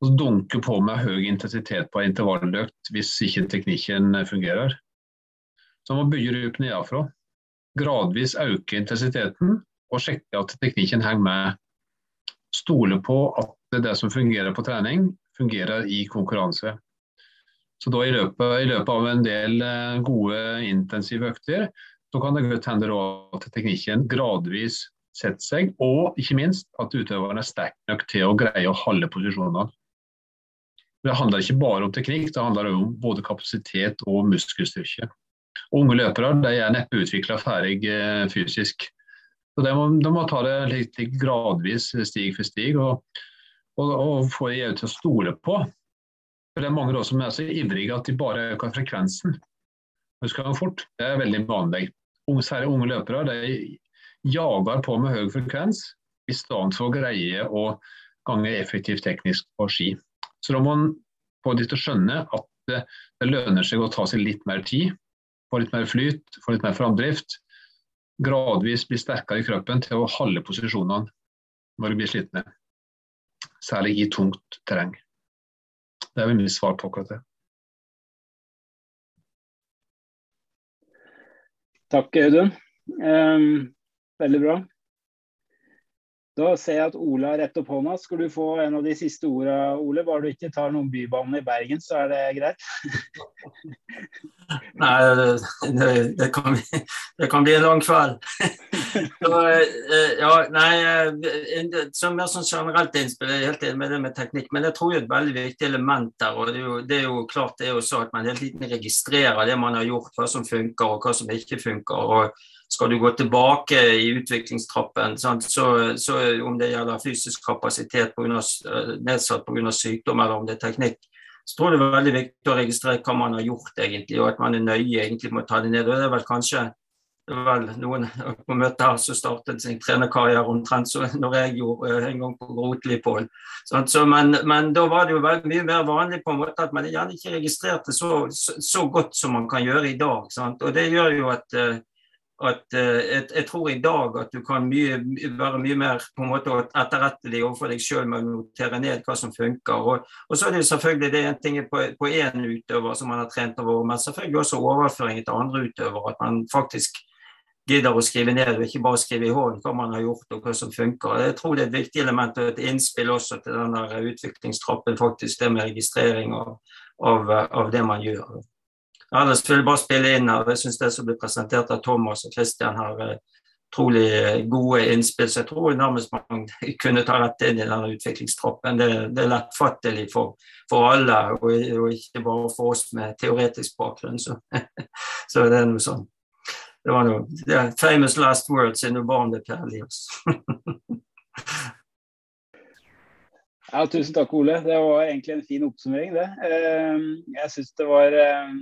å dunke på med høy intensitet på intervalløkt hvis ikke teknikken fungerer. Så man bygger opp nedenfra. Gradvis øke intensiteten og sjekke at teknikken henger med. Stole på at det som fungerer på trening, fungerer i konkurranse. Så da i løpet, i løpet av en del eh, gode intensive økter, så kan det godt hende at teknikken gradvis setter seg, og ikke minst at utøveren er sterke nok til å greie å holde posisjonene. Det handler ikke bare om teknikk, det handler om både kapasitet og muskelstyrke. Unge løpere de er neppe utvikla ferdig eh, fysisk. Så de må, de må, ta det litt gradvis, stig for stig, og, og, og få EU til å stole på. For Det er mange som er så ivrige at de bare øker frekvensen. Husker fort. Det er veldig vanlig. Særlig unge løpere de jager på med høy frekvens i stedet for å greie å gange effektivt teknisk på ski. Så da må man få de til å skjønne at det, lønner seg å ta seg litt mer tid, få litt mer flyt, få litt mer framdrift. Gradvis bli sterkere i kroppen til å holde posisjonene når de blir slitne. Særlig i tungt terreng. Det er vel mitt svar på akkurat det. Takk, Audun. Um, Veldig bra. Da ser jeg at Ole har rett opp hånda. Skal du få en av de siste orda, Ole? Bare du ikke tar noen bybane i Bergen, så er det greit? Nei, det, det, kan bli, det, kan bli, en lang kveld. så, eh, ja, nei, eh, som mer sånn generelt innspill, jeg er helt enig med det med teknikk, men jeg tror jo et veldig viktig element der. og Det er jo, det er jo klart det er jo så at man hele tiden registrerer det man har gjort, hva som funker og hva som ikke funker. og skal du gå tilbake i utviklingstrappen, så, så, om det gjelder fysisk kapasitet på grunn av, eh, nedsatt pga. sykdom eller om det er teknikk, så tror jeg det er veldig viktig å registrere hva man har gjort, egentlig, og at man er nøye egentlig med å ta det ned. og det er vel kanskje vel noen på møtet her som startet sin trenerkarriere omtrent så når jeg gjorde eh, en gang på Grotlipol. Men, men, da var det jo mye mer vanlig på en måte at man gjerne ikke registrerte så, så, så godt som man kan gjøre i dag. Sant? Og det gjør jo at uh, at jeg, eh, jeg, tror i dag at du kan mye, være mye mer på en måte etterrettelig overfor deg sjøl med å notere ned hva som funker. Og, og, så er det selvfølgelig det en ting på én utøver som man har trent over, men selvfølgelig også overføringen til andre utøvere. At man faktisk gidder å skrive ned, og ikke bare skrive i hånd hva man har gjort og hva som funker. Jeg tror det er et viktig element og et innspill også til den utviklingstrappen, faktisk det med registrering av, av, av det man gjør. Ellers vil jeg bare spille inn her. Jeg syns det som blir presentert av Thomas og Christian her, er utrolig gode innspill. Så jeg tror nærmest man kunne ta dette inn i denne utviklingstroppen. Det, det er lettfattelig for, for alle, og, og, ikke bare for oss med teoretisk bakgrunn. Så, så det er noe sånn. Det var noe det er famous last words in the barn Per Elias. Ja, tusen takk, Ole. Det var egentlig en fin oppsummering, det. Ehm, jeg syns det var ehm,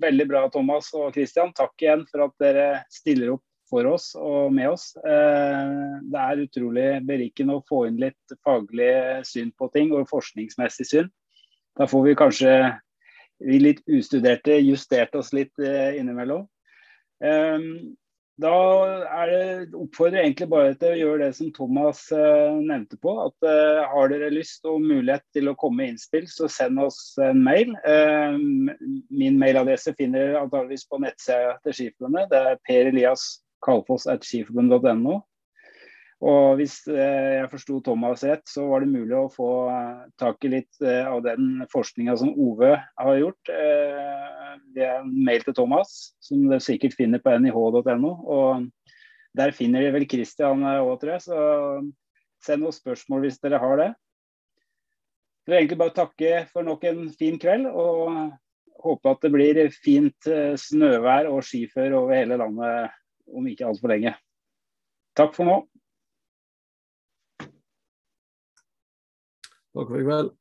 veldig bra, Thomas og Christian. Takk igjen for at dere stiller opp for oss og med oss. Ehm, det er utrolig berikende å få inn litt faglig syn på ting, og forskningsmessig syn. Da får vi kanskje, vi litt ustuderte, justert oss litt eh, innimellom. Da er det, oppfordrer jeg egentlig bare til å gjøre det som Thomas uh, nevnte på. at uh, Har dere lyst og mulighet til å komme med innspill, så send oss en mail. Uh, min mailadresse finner dere antageligvis på nettsida til Skiforbundet. Det er per Elias Kalfoss at skiforbundet.no. Og hvis eh, jeg forsto Thomas rett, så var det mulig å få eh, tak i litt eh, av den forskninga som Ove har gjort. Det er en mail til Thomas, som dere sikkert finner på nih.no. Og der finner de vel Christian òg, tror jeg. Så send noen spørsmål hvis dere har det. Jeg vil egentlig bare takke for nok en fin kveld. og håpe at det blir fint snøvær og skiføre over hele landet om ikke altfor lenge. Takk for nå. Takk i kveld.